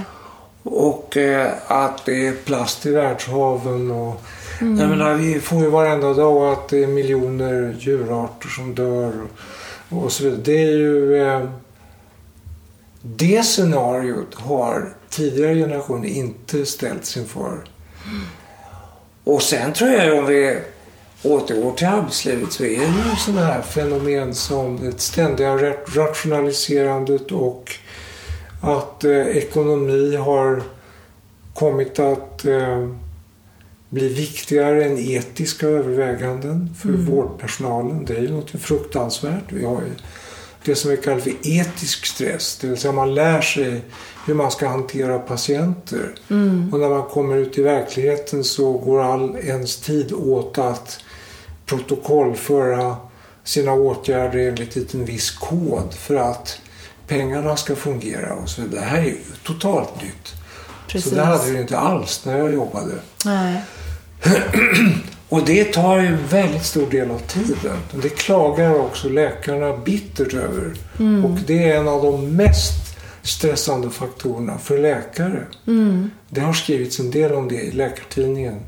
Och eh, att det är plast i världshaven och jag menar, vi får ju varenda dag att det är miljoner djurarter som dör och, och så vidare. Det är ju... Eh, det scenariot har tidigare generationer inte ställts inför. Och sen tror jag om vi återgår till arbetslivet så är det ju sådana här fenomen som det ständiga ra- rationaliserandet och att eh, ekonomi har kommit att eh, bli viktigare än etiska överväganden för vårdpersonalen. Det är ju något fruktansvärt. Vi har ju det som vi kallar för etisk stress. Det vill säga man lär sig hur man ska hantera patienter. Och när man kommer ut i verkligheten så går all ens tid åt att protokollföra sina åtgärder enligt en viss kod för att pengarna ska fungera och så vidare. Det här är ju totalt nytt. Precis. Så det hade vi inte alls när jag jobbade. Nej. Och det tar ju en väldigt stor del av tiden. Det klagar också läkarna bittert över. Och det är en av de mest stressande faktorerna för läkare. Det har skrivits en del om det i Läkartidningen.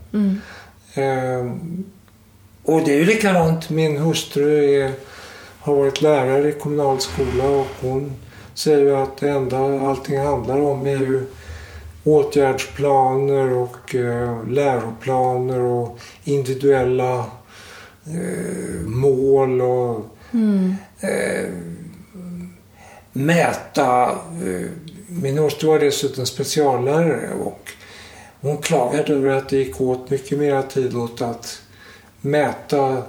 Ehm, och det är ju likadant. Min hustru är, har varit lärare i kommunal skola och hon säger ju att det enda allting handlar om är ju åtgärdsplaner och eh, läroplaner och individuella eh, mål och eh, mäta. Eh, min hustru var dessutom speciallärare och hon klagade över att det gick åt mycket mer tid åt att mäta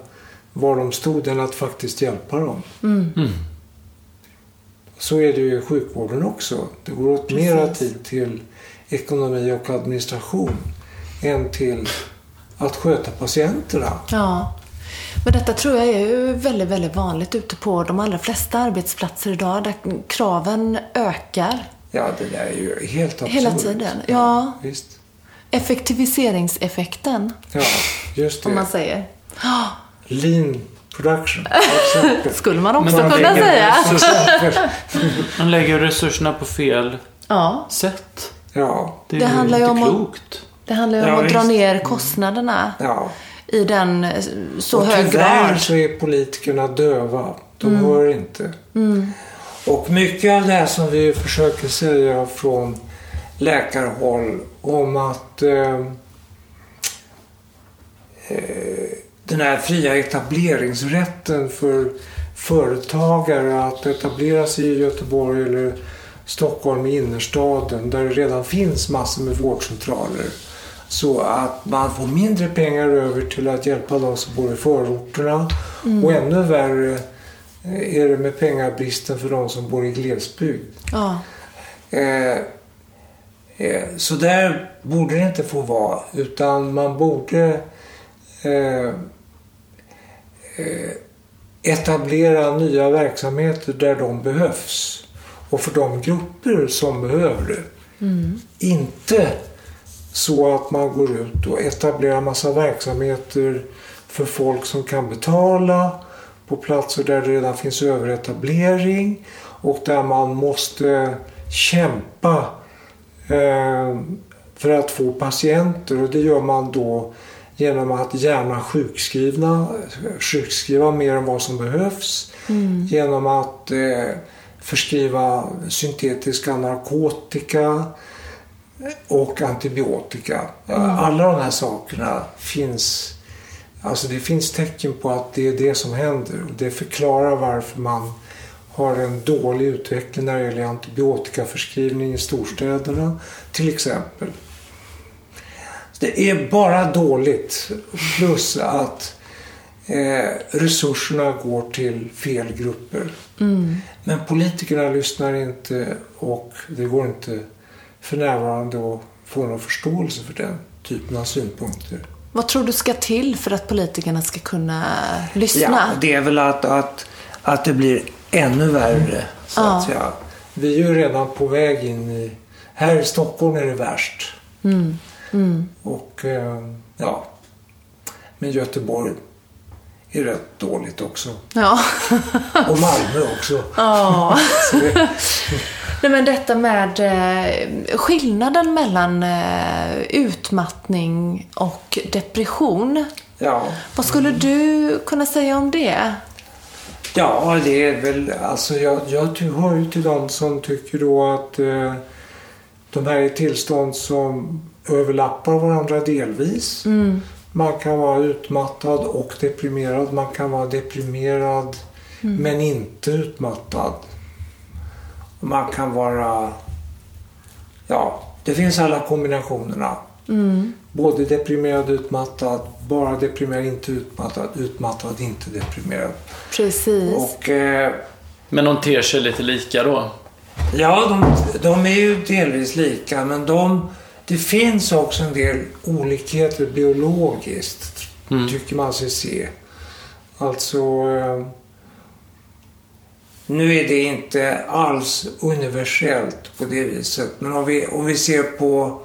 var de stod än att faktiskt hjälpa dem. Så är det ju i sjukvården också. Det går åt mera tid till ekonomi och administration än till att sköta patienterna. Ja. Men detta tror jag är ju väldigt, väldigt vanligt ute på de allra flesta arbetsplatser idag där kraven ökar. Ja, det där är ju helt absurt. Hela tiden, ja. Visst. Effektiviseringseffekten, Ja, just om man det. säger. Lean production. Skulle man också man kunna säga. Man lägger resurserna på fel Ja, sätt. Ja, Det, är Det ju handlar ju om att- klokt. det handlar ju om Ja, att dra ner kostnaderna ja. i den eh, så och hög tyvärr grad. så är politikerna döva. De Mm. hör inte. Och mycket av det här som vi försöker säga från läkarhåll om att eh, eh, den här fria etableringsrätten för företagare att etablera sig i Göteborg eller Stockholm i innerstaden där det redan finns massor med vårdcentraler. Så att man får mindre pengar över till att hjälpa de som bor i förorterna. Och ännu värre är det med pengabristen för de som bor i glesbygd. Ja, Eh, eh, så där borde det inte få vara. Utan man borde eh, etablera nya verksamheter där de behövs. Och för de grupper som behöver det. Inte så att man går ut och etablerar massa verksamheter för folk som kan betala på platser där det redan finns överetablering och där man måste kämpa eh, för att få patienter och det gör man då genom att gärna sjukskrivna, sjukskriva mer än vad som behövs. Genom att eh, förskriva syntetiska narkotika och antibiotika. Alla de här sakerna finns Alltså det finns tecken på att det är det som händer. Och det förklarar varför man har en dålig utveckling när det gäller antibiotikaförskrivning i storstäderna till exempel. Det är bara dåligt. Plus att eh, resurserna går till fel grupper. Men politikerna lyssnar inte och det går inte för närvarande att få någon förståelse för den typen av synpunkter. vad tror du ska till för att politikerna ska kunna Ja, lyssna? det är väl att, att, att det blir ännu värre. Så Ja. att säga. Vi är ju redan på väg in i... Här i Stockholm är det värst. Och eh, ja, men Göteborg är rätt dåligt också. Ja. Och Malmö också. ja. Det, Nej, men detta med eh, skillnaden mellan eh, utmattning och depression. ja. Vad skulle du kunna säga om det? Ja, det är väl... Alltså jag, jag hör ju till de som tycker då att eh, de här är tillstånd som överlappar varandra delvis. Man kan vara utmattad och deprimerad. Man kan vara deprimerad men inte utmattad. Man kan vara... Ja, det finns alla kombinationerna. Både deprimerad, utmattad, bara deprimerad, inte utmattad, utmattad, inte deprimerad. Precis. Och eh, Men de ter sig lite lika då. ja, de, de är ju delvis lika, men de, det finns också en del olikheter biologiskt, tycker man sig se. Alltså, eh, nu är det inte alls universellt på det viset. Men om vi, om vi ser på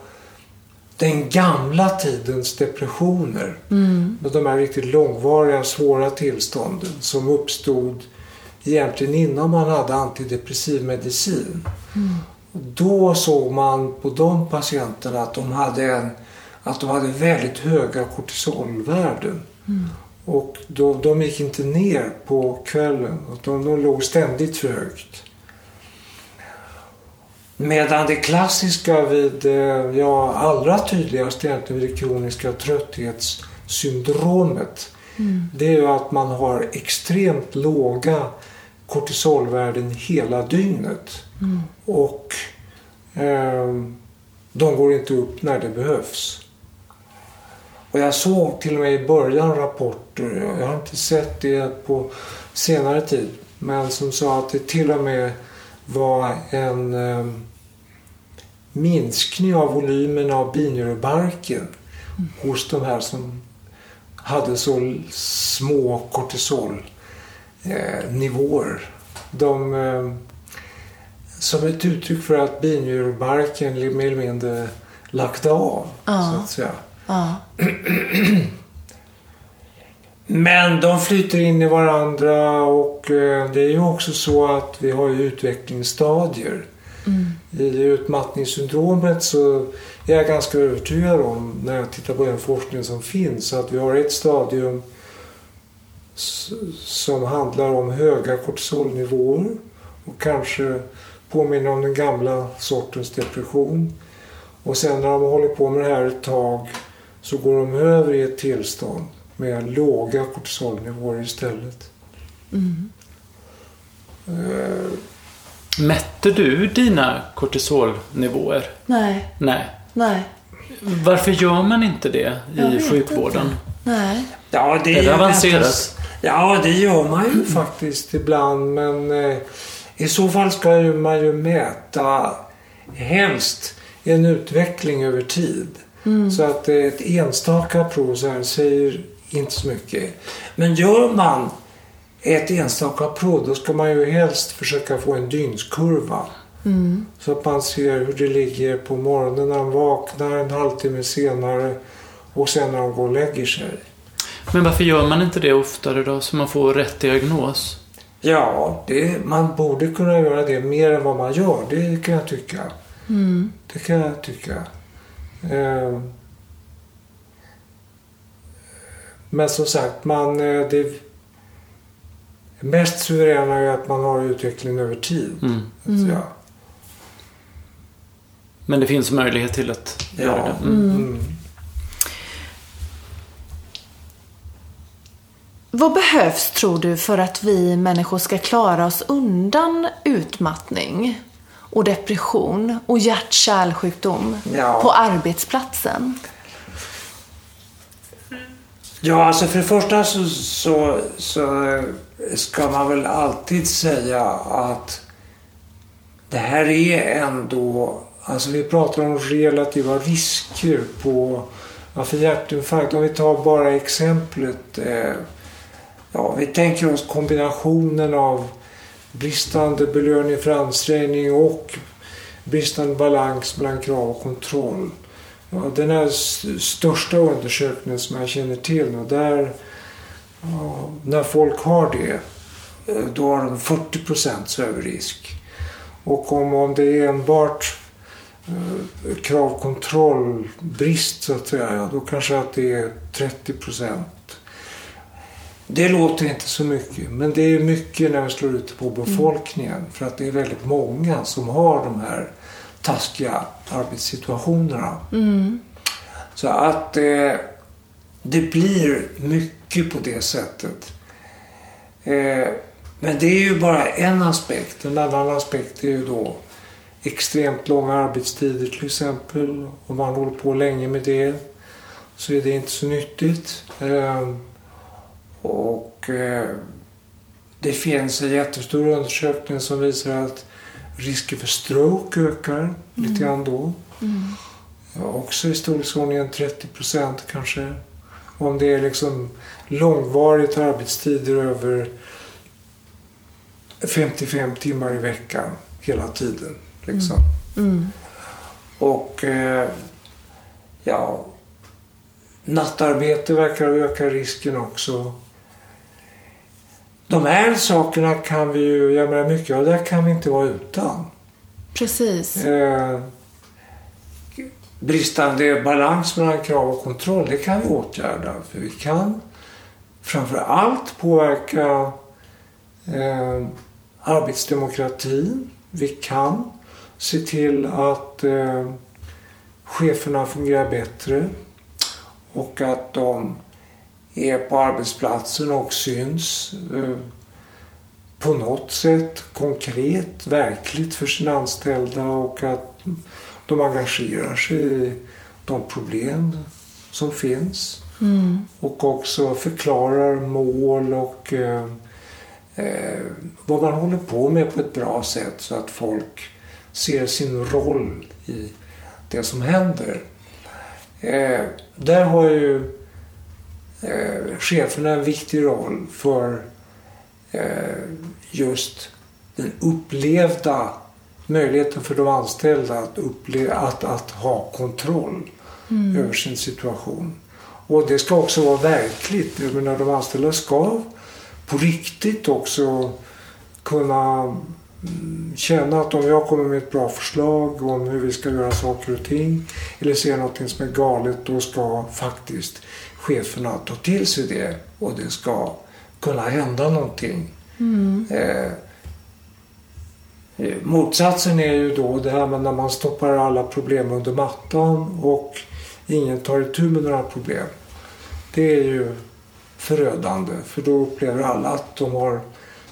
den gamla tidens depressioner. Mm. De här riktigt långvariga, svåra tillstånden som uppstod egentligen innan man hade antidepressiv medicin. Mm. Då såg man på de patienterna att de hade, en, att de hade väldigt höga kortisolvärden. Mm. Och då, de gick inte ner på kvällen. De, de låg ständigt för högt. Medan det klassiska vid, eh, ja allra tydligast egentligen vid det kroniska trötthetssyndromet. Mm. Det är ju att man har extremt låga kortisolvärden hela dygnet. Mm. Och eh, de går inte upp när det behövs. Och jag såg till och med i början rapporter, jag har inte sett det på senare tid, men som sa att det till och med var en eh, minskning av volymen av binjurebarken mm. hos de här som hade så små kortisolnivåer. Eh, de, eh, som ett uttryck för att binjurebarken mer eller mindre lagt av. Ja. Så att säga. Ja. Men de flyter in i varandra och eh, det är ju också så att vi har ju utvecklingsstadier. Mm. I utmattningssyndromet så är jag ganska övertygad om, när jag tittar på den forskning som finns, att vi har ett stadium som handlar om höga kortisolnivåer och kanske påminner om den gamla sortens depression. Och sen när de håller på med det här ett tag så går de över i ett tillstånd med låga kortisolnivåer istället. Mm. Uh, Mätte du dina kortisolnivåer? Nej. Nej. Nej. Varför gör man inte det i sjukvården? Inte. Nej. Ja, det är, det avancerat? Ja, det gör man ju faktiskt ibland. Men eh, i så fall ska man ju mäta helst en utveckling över tid. Mm. Så att ett enstaka prov så här säger inte så mycket. Men gör man ett enstaka prov då ska man ju helst försöka få en dygnskurva. Mm. Så att man ser hur det ligger på morgonen när man vaknar, en halvtimme senare och sen när de går och lägger sig. Men varför gör man inte det oftare då så man får rätt diagnos? Ja, det, man borde kunna göra det mer än vad man gör. Det kan jag tycka. Mm. Det kan jag tycka. Eh, men som sagt, man, eh, det mest suveräna är att man har utvecklingen över tid. Mm. Mm. Ja. Men det finns möjlighet till att ja. göra det. Mm. Vad behövs tror du för att vi människor ska klara oss undan utmattning och depression och hjärt-kärlsjukdom ja. på arbetsplatsen? Ja, alltså för det första så, så, så, ska man väl alltid säga att det här är ändå, alltså vi pratar om relativa risker på, ja, för hjärtinfarkt. Om vi tar bara exemplet, eh, ja, vi tänker oss kombinationen av bristande belöning för ansträngning och bristande balans mellan krav och kontroll. Ja, den här största undersökningen som jag känner till och där ja, när folk har det eh, då har de 40 procents överrisk. Och om, om det är enbart eh, kravkontrollbrist så att säga, då kanske att det är 30 procent. Det låter inte så mycket, men det är mycket när vi slår ut på befolkningen. Mm. För att det är väldigt många som har de här taskiga arbetssituationerna. Mm. Så att eh, det blir mycket på det sättet. Eh, men det är ju bara en aspekt. En annan aspekt är ju då extremt långa arbetstider till exempel. Om man håller på länge med det så är det inte så nyttigt. Eh, och eh, det finns en jättestor undersökning som visar att risken för stroke ökar mm. lite grann då. Mm. Också i storleksordningen 30 procent kanske. Om det är liksom långvarigt arbetstider över 55 timmar i veckan hela tiden. Liksom. Mm. Och eh, ja, nattarbete verkar öka risken också. De här sakerna kan vi ju, jag menar mycket av det kan vi inte vara utan. Precis. Eh, bristande balans mellan krav och kontroll, det kan vi åtgärda. För vi kan framför allt påverka eh, arbetsdemokratin. Vi kan se till att eh, cheferna fungerar bättre och att de är på arbetsplatsen och syns eh, på något sätt konkret, verkligt för sina anställda och att de engagerar sig i de problem som finns. Mm. Och också förklarar mål och eh, eh, vad man håller på med på ett bra sätt så att folk ser sin roll i det som händer. Eh, där har ju eh, cheferna en viktig roll för eh, just den upplevda möjligheten för de anställda att, uppleva, att, att ha kontroll över sin situation. Och det ska också vara verkligt. Jag menar, de anställda ska på riktigt också kunna mm, känna att om jag kommer med ett bra förslag om hur vi ska göra saker och ting eller ser någonting som är galet då ska faktiskt cheferna ta till sig det och det ska kunna hända någonting. Eh, eh, motsatsen är ju då det här med när man stoppar alla problem under mattan och ingen tar itu med några problem. Det är ju förödande för då upplever alla att de har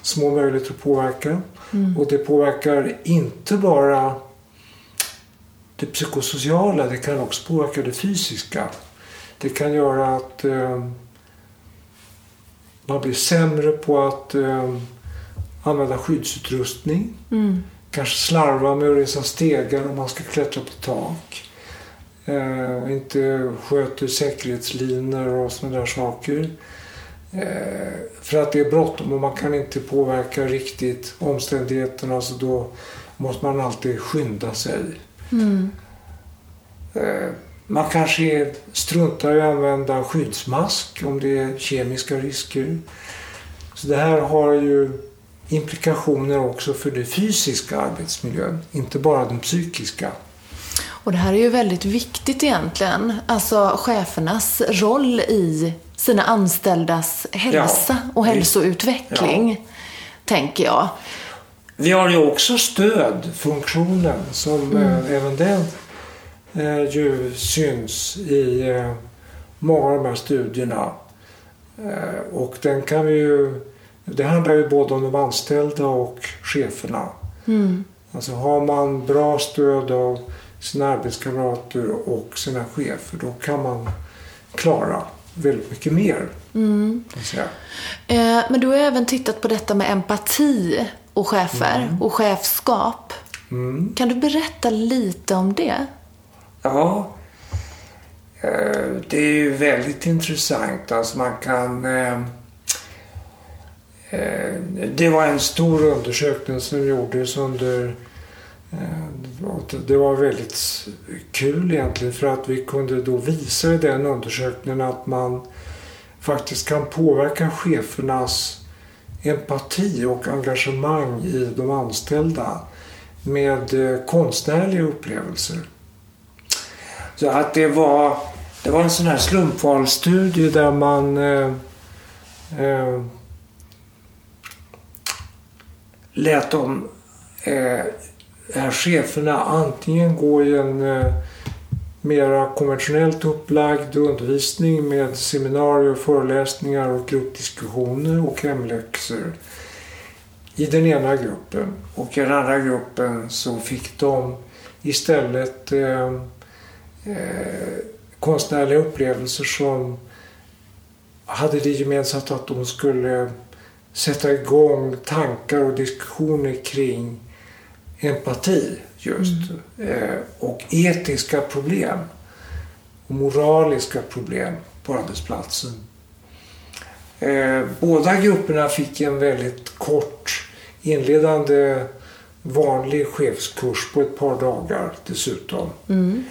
små möjligheter att påverka. Och det påverkar inte bara det psykosociala, det kan också påverka det fysiska. Det kan göra att eh, man blir sämre på att eh, använda skyddsutrustning. Mm. Kanske slarva med att resa stegar om man ska klättra på tak. Eh, inte sköter säkerhetslinor och sådana där saker. Eh, för att det är bråttom och man kan inte påverka riktigt omständigheterna så då måste man alltid skynda sig. Mm. Man kanske struntar i att använda skyddsmask om det är kemiska risker. Så det här har ju implikationer också för den fysiska arbetsmiljön, inte bara den psykiska. Och det här är ju väldigt viktigt egentligen. Alltså chefernas roll i sina anställdas hälsa Ja, och hälsoutveckling, tänker jag. Vi har ju också stödfunktionen som eh, även den eh, ju syns i eh, många av de här studierna. Eh, och den kan vi ju, det handlar ju både om de anställda och cheferna. Mm. Alltså har man bra stöd av sina arbetskamrater och sina chefer då kan man klara väldigt mycket mer. Mm. Eh, men du har även tittat på detta med empati och chefer och chefskap. Mm. Kan du berätta lite om det? Ja, eh, det är ju väldigt intressant. Alltså man kan... Ehm, eh, det var en stor undersökning som gjordes under... Eh, det var väldigt kul egentligen för att vi kunde då visa i den undersökningen att man faktiskt kan påverka chefernas empati och engagemang i de anställda med konstnärliga upplevelser. Så att det var, det var en sån här slumpvalsstudie där man eh, eh, lät de eh, här cheferna antingen gå i en eh, mera konventionellt upplagd undervisning med seminarier, föreläsningar och gruppdiskussioner och hemläxor i den ena gruppen. Och i den andra gruppen så fick de istället eh, eh, konstnärliga upplevelser som hade det gemensamt att de skulle sätta igång tankar och diskussioner kring empati just. Eh, och etiska problem. Och moraliska problem på arbetsplatsen. Eh, båda grupperna fick en väldigt kort inledande vanlig chefskurs på ett par dagar dessutom. Mm.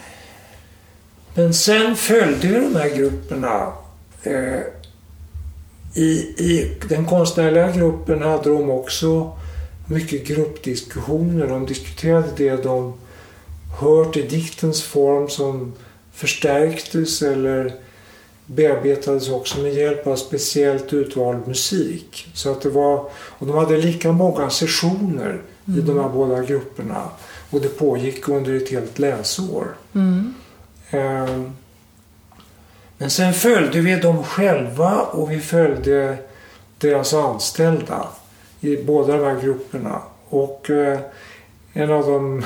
Men sen följde ju de här grupperna. Eh, i, I den konstnärliga gruppen hade de också mycket gruppdiskussioner. De diskuterade det de hört i diktens form som förstärktes eller bearbetades också med hjälp av speciellt utvald musik. Så att det var, och de hade lika många sessioner mm. i de här båda grupperna. Och det pågick under ett helt läsår. Mm. Ehm, men sen följde vi dem själva och vi följde deras anställda i båda de här grupperna. Och eh, en av de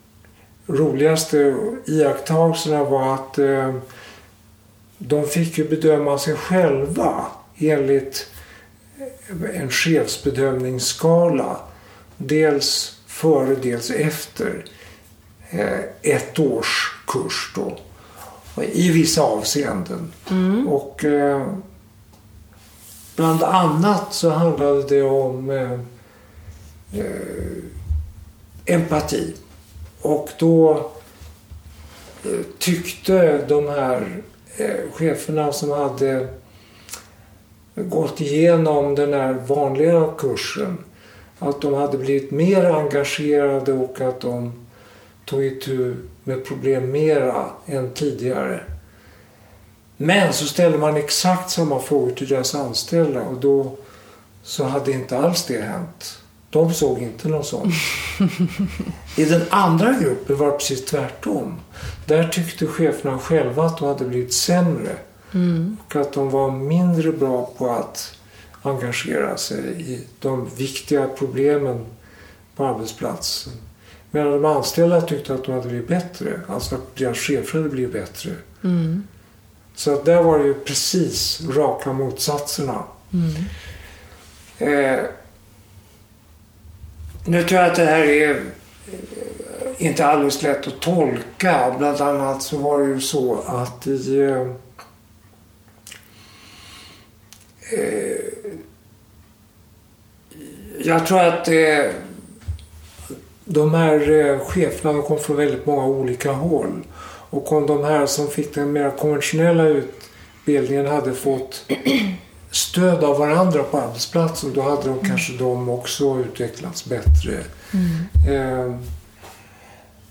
roligaste iakttagelserna var att eh, de fick ju bedöma sig själva enligt eh, en chefsbedömningsskala. Dels före, dels efter ett års kurs då. I vissa avseenden. Mm. Och eh, bland annat så handlade det om eh, eh empati. Och då tyckte de här Eh, cheferna som hade gått igenom den här vanliga kursen att de hade blivit mer engagerade och att de tog itu med problem mera än tidigare. Men så ställde man exakt samma frågor till deras anställda och då så hade inte alls det hänt. De såg inte någon sån. I den andra gruppen var det precis tvärtom. Där tyckte cheferna själva att de hade blivit sämre. Mm. Och att de var mindre bra på att engagera sig i de viktiga problemen på arbetsplatsen. Medan de anställda tyckte att de hade blivit bättre. Alltså att deras chefer hade blivit bättre. Mm. Så att där var det ju precis raka motsatserna. Mm. Eh, nu tror jag att det här är eh, inte alldeles lätt att tolka. Bland annat så var det ju så att i eh, eh jag tror att eh, de här eh, cheferna kom från väldigt många olika håll. Och om de här som fick den mer konventionella utbildningen hade fått stöd av varandra på arbetsplatsen då hade de mm. kanske de också utvecklats bättre. Mm. Eh,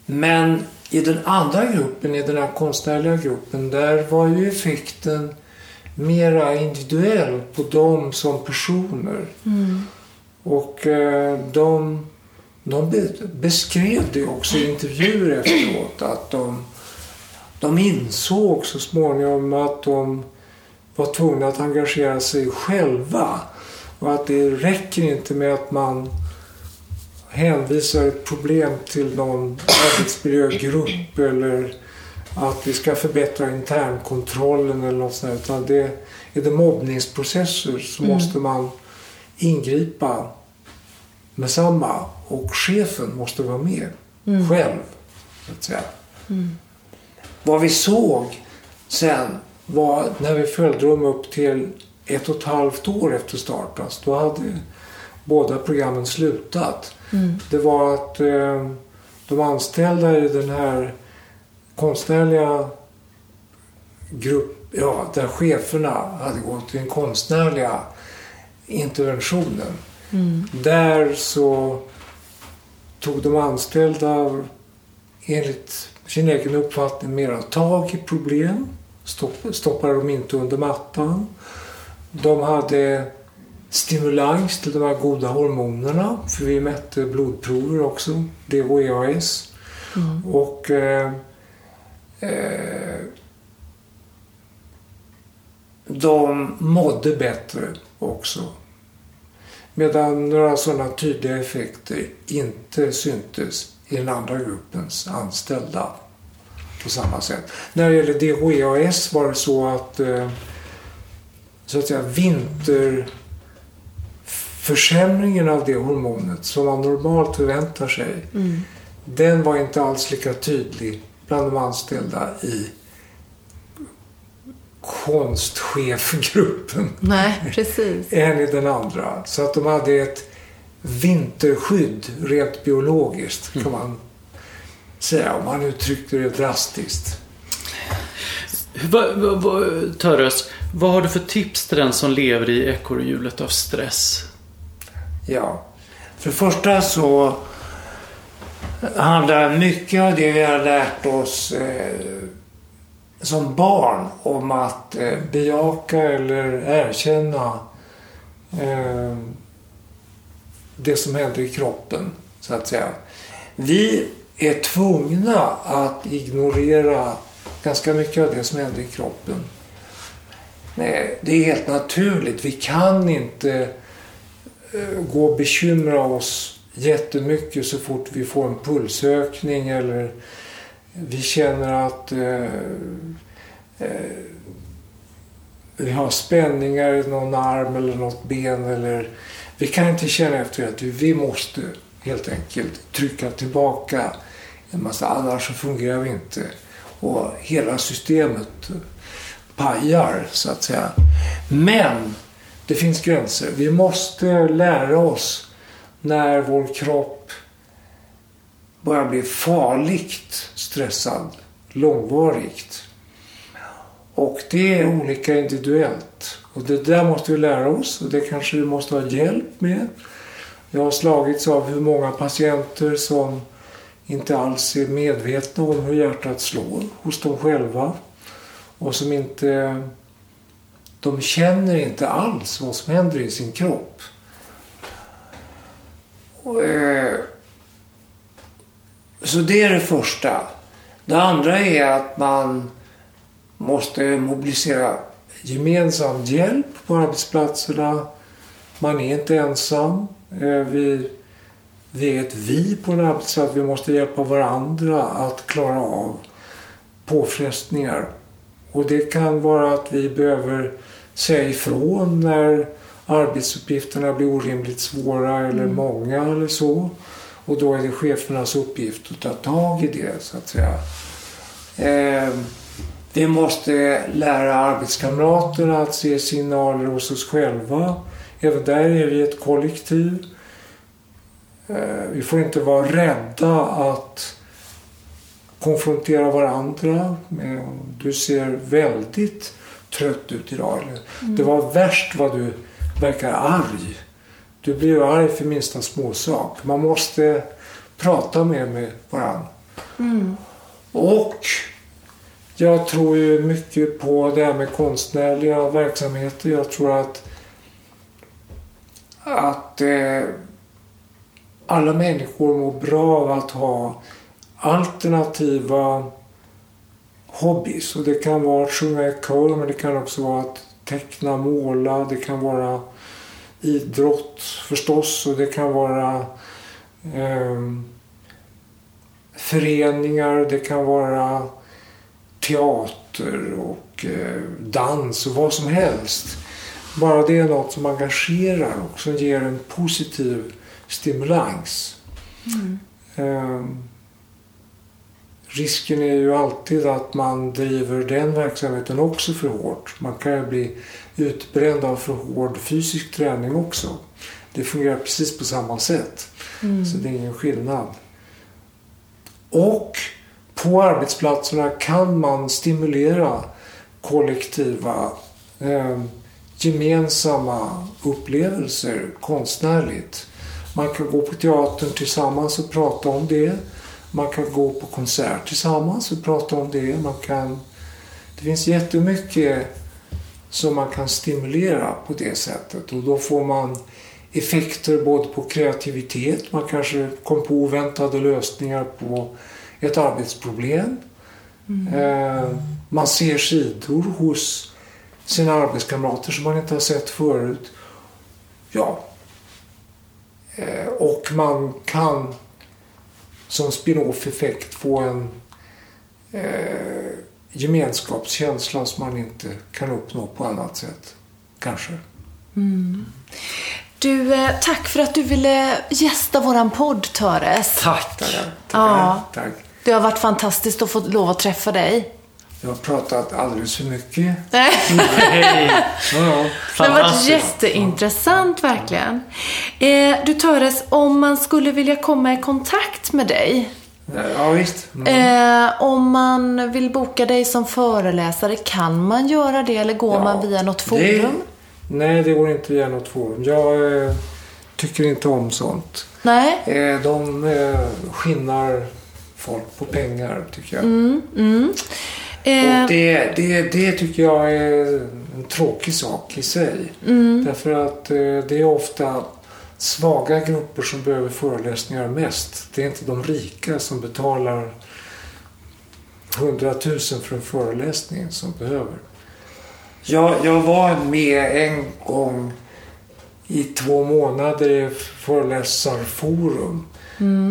men i den andra gruppen, i den här konstnärliga gruppen, där var ju effekten mera individuell på dem som personer. Mm. Och eh, de, de beskrev det också i intervjuer efteråt att de, de insåg så småningom att de var tvungna att engagera sig själva. Och att det räcker inte med att man hänvisar ett problem till någon arbetsmiljögrupp eller att vi ska förbättra internkontrollen eller något sånt. Utan det, är det mobbningsprocesser så mm. måste man ingripa med samma och chefen måste vara med mm. själv. Så att säga. Mm. Vad vi såg sen var när vi följde dem upp till ett och ett halvt år efter start. Alltså, då hade båda programmen slutat. Mm. Det var att eh, de anställda i den här konstnärliga grupp, ja, där cheferna hade gått till den konstnärliga interventionen. Mm. Där så tog de anställda enligt sin egen uppfattning mera tag i problem stoppade de inte under mattan. De hade stimulans till de här goda hormonerna, för vi mätte blodprover också, DHEAS. Mm. Och eh, eh, de mådde bättre också. Medan några sådana tydliga effekter inte syntes i den andra gruppens anställda på samma sätt. När det gäller DHEAS var det så att eh, så att säga vinterförsämringen av det hormonet som man normalt förväntar sig mm. den var inte alls lika tydlig bland de anställda i konstchefgruppen. Nej, precis. än i den andra. Så att de hade ett vinterskydd rent biologiskt kan man säga om man uttryckte det drastiskt. Va, va, va, Töres, vad har du för tips till den som lever i ekorrhjulet av stress? Ja, för det första så handlar mycket av det vi har lärt oss eh, som barn om att eh, bejaka eller erkänna eh, det som händer i kroppen, så att säga. Vi är tvungna att ignorera ganska mycket av det som händer i kroppen. Nej, det är helt naturligt. Vi kan inte eh, gå och bekymra oss jättemycket så fort vi får en pulsökning eller vi känner att eh, eh, vi har spänningar i någon arm eller något ben. Eller, vi kan inte känna efter att vi måste helt enkelt trycka tillbaka en massa, annars så fungerar vi inte. Och hela systemet pajar så att säga. Men det finns gränser. Vi måste lära oss när vår kropp börjar bli farligt stressad långvarigt. Och det är olika individuellt. Och det där måste vi lära oss och det kanske vi måste ha hjälp med. Jag har slagits av hur många patienter som inte alls är medvetna om hur hjärtat slår hos dem själva. Och som inte... De känner inte alls vad som händer i sin kropp. Och, eh, så det är det första. Det andra är att man måste mobilisera gemensam hjälp på arbetsplatserna. Man är inte ensam. Eh, vi, vi är ett vi på en arbetsplats. Vi måste hjälpa varandra att klara av påfrestningar. Och det kan vara att vi behöver säga ifrån när arbetsuppgifterna blir orimligt svåra eller mm. många eller så. Och då är det chefernas uppgift att ta tag i det så att säga. Eh, vi måste lära arbetskamraterna att se signaler hos oss själva. Även där är vi ett kollektiv. Eh, vi får inte vara rädda att konfrontera varandra. Du ser väldigt trött ut idag. Mm. Det var värst vad du verkar arg. Du blir arg för minsta småsak. Man måste prata mer med varandra. Mm. Och jag tror ju mycket på det här med konstnärliga verksamheter. Jag tror att, att eh, alla människor mår bra av att ha alternativa hobbys. Och det kan vara att sjunga i kör men det kan också vara att teckna, måla. Det kan vara idrott förstås och det kan vara eh, föreningar. Det kan vara teater och eh, dans och vad som helst. Bara det är något som engagerar och som ger en positiv stimulans. Mm. Eh, risken är ju alltid att man driver den verksamheten också för hårt. Man kan ju bli utbränd av för hård fysisk träning också. Det fungerar precis på samma sätt. Mm. Så det är ingen skillnad. Och på arbetsplatserna kan man stimulera kollektiva eh, gemensamma upplevelser konstnärligt. Man kan gå på teatern tillsammans och prata om det. Man kan gå på konsert tillsammans och prata om det. Man kan, det finns jättemycket som man kan stimulera på det sättet och då får man effekter både på kreativitet, man kanske kom på oväntade lösningar på ett arbetsproblem. Mm. Eh, man ser sidor hos sina arbetskamrater som man inte har sett förut. Ja. Eh, och man kan som spin-off effekt få en eh, gemenskapskänsla som man inte kan uppnå på annat sätt. Kanske. Mm. Du, eh, tack för att du ville gästa våran podd, Töres. Tack. Tackar. Ja. tack. Det har varit fantastiskt att få lov att träffa dig. Jag har pratat alldeles för mycket. Nej. Hej! Ja, ja. Det har varit jätteintressant verkligen. Eh, du Töres, om man skulle vilja komma i kontakt med dig. Ja visst. Mm. Eh, om man vill boka dig som föreläsare, kan man göra det eller går Ja, man via något det- forum? Nej, det går inte via något forum. Jag eh, tycker inte om sånt. Nej? Eh, de eh, skinnar folk på pengar, tycker jag. Eh, Och det, det, det tycker jag är en tråkig sak i sig. Därför att eh, det är ofta svaga grupper som behöver föreläsningar mest. Det är inte de rika som betalar 100 000 för en föreläsning som behöver. Jag, jag var med en gång i två månader i föreläsarforum.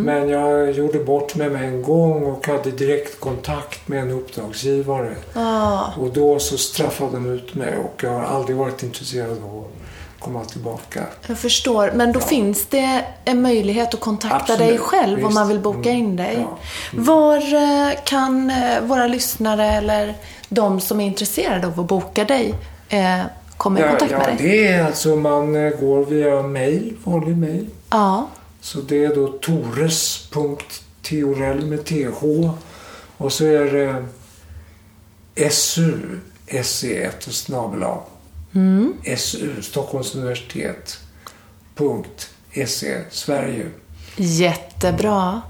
Men jag gjorde bort mig med en gång och hade direkt kontakt med en uppdragsgivare. ja. Och då så straffade de ut mig och jag har aldrig varit intresserad av att komma tillbaka. Jag förstår, men då finns det en möjlighet att kontakta Absolut, dig själv om visst. man vill boka Mm, in dig. ja. Var eh, kan eh, våra lyssnare eller de som är intresserade av att boka dig eh, komma i Ja, kontakt ja, med dig? det är alltså man eh, går via mail, vanlig mail. Ja. Så det är då tores.teorell med th och så är det SU, SE1 och snabel A. SU, Stockholms universitet. Punkt SE, Sverige. Jättebra.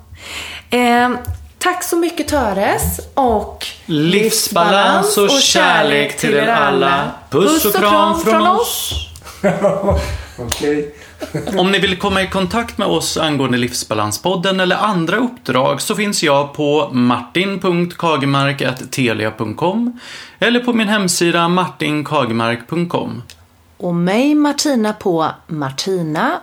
Eh, tack så mycket Töres och Livsbalans och kärlek till er alla. Puss och kram från oss. Okej. Om ni vill komma i kontakt med oss angående Livsbalanspodden eller andra uppdrag så finns jag på martin.kagemark.telia.com eller på min hemsida martinkagemark.com. Och mig Martina på martina,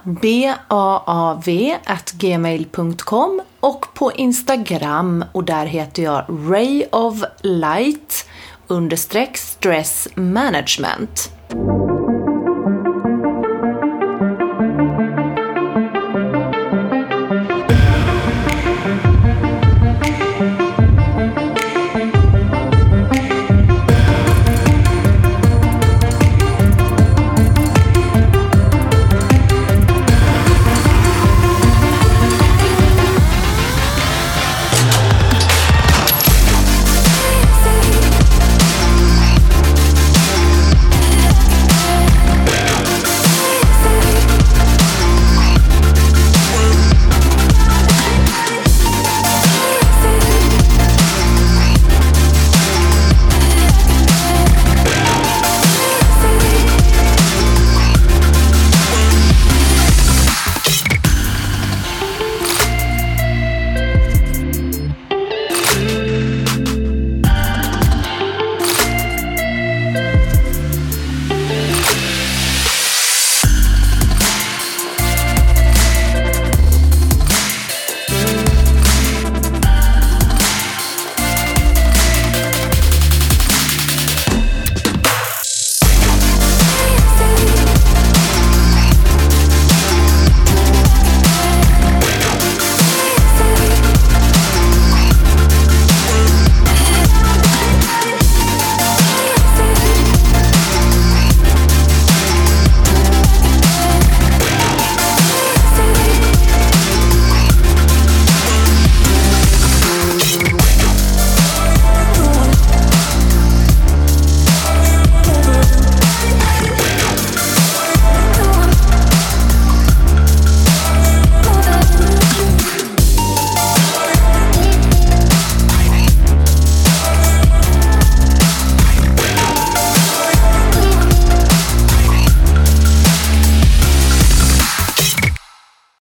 och på Instagram och där heter jag Ray of Light understreck stress management.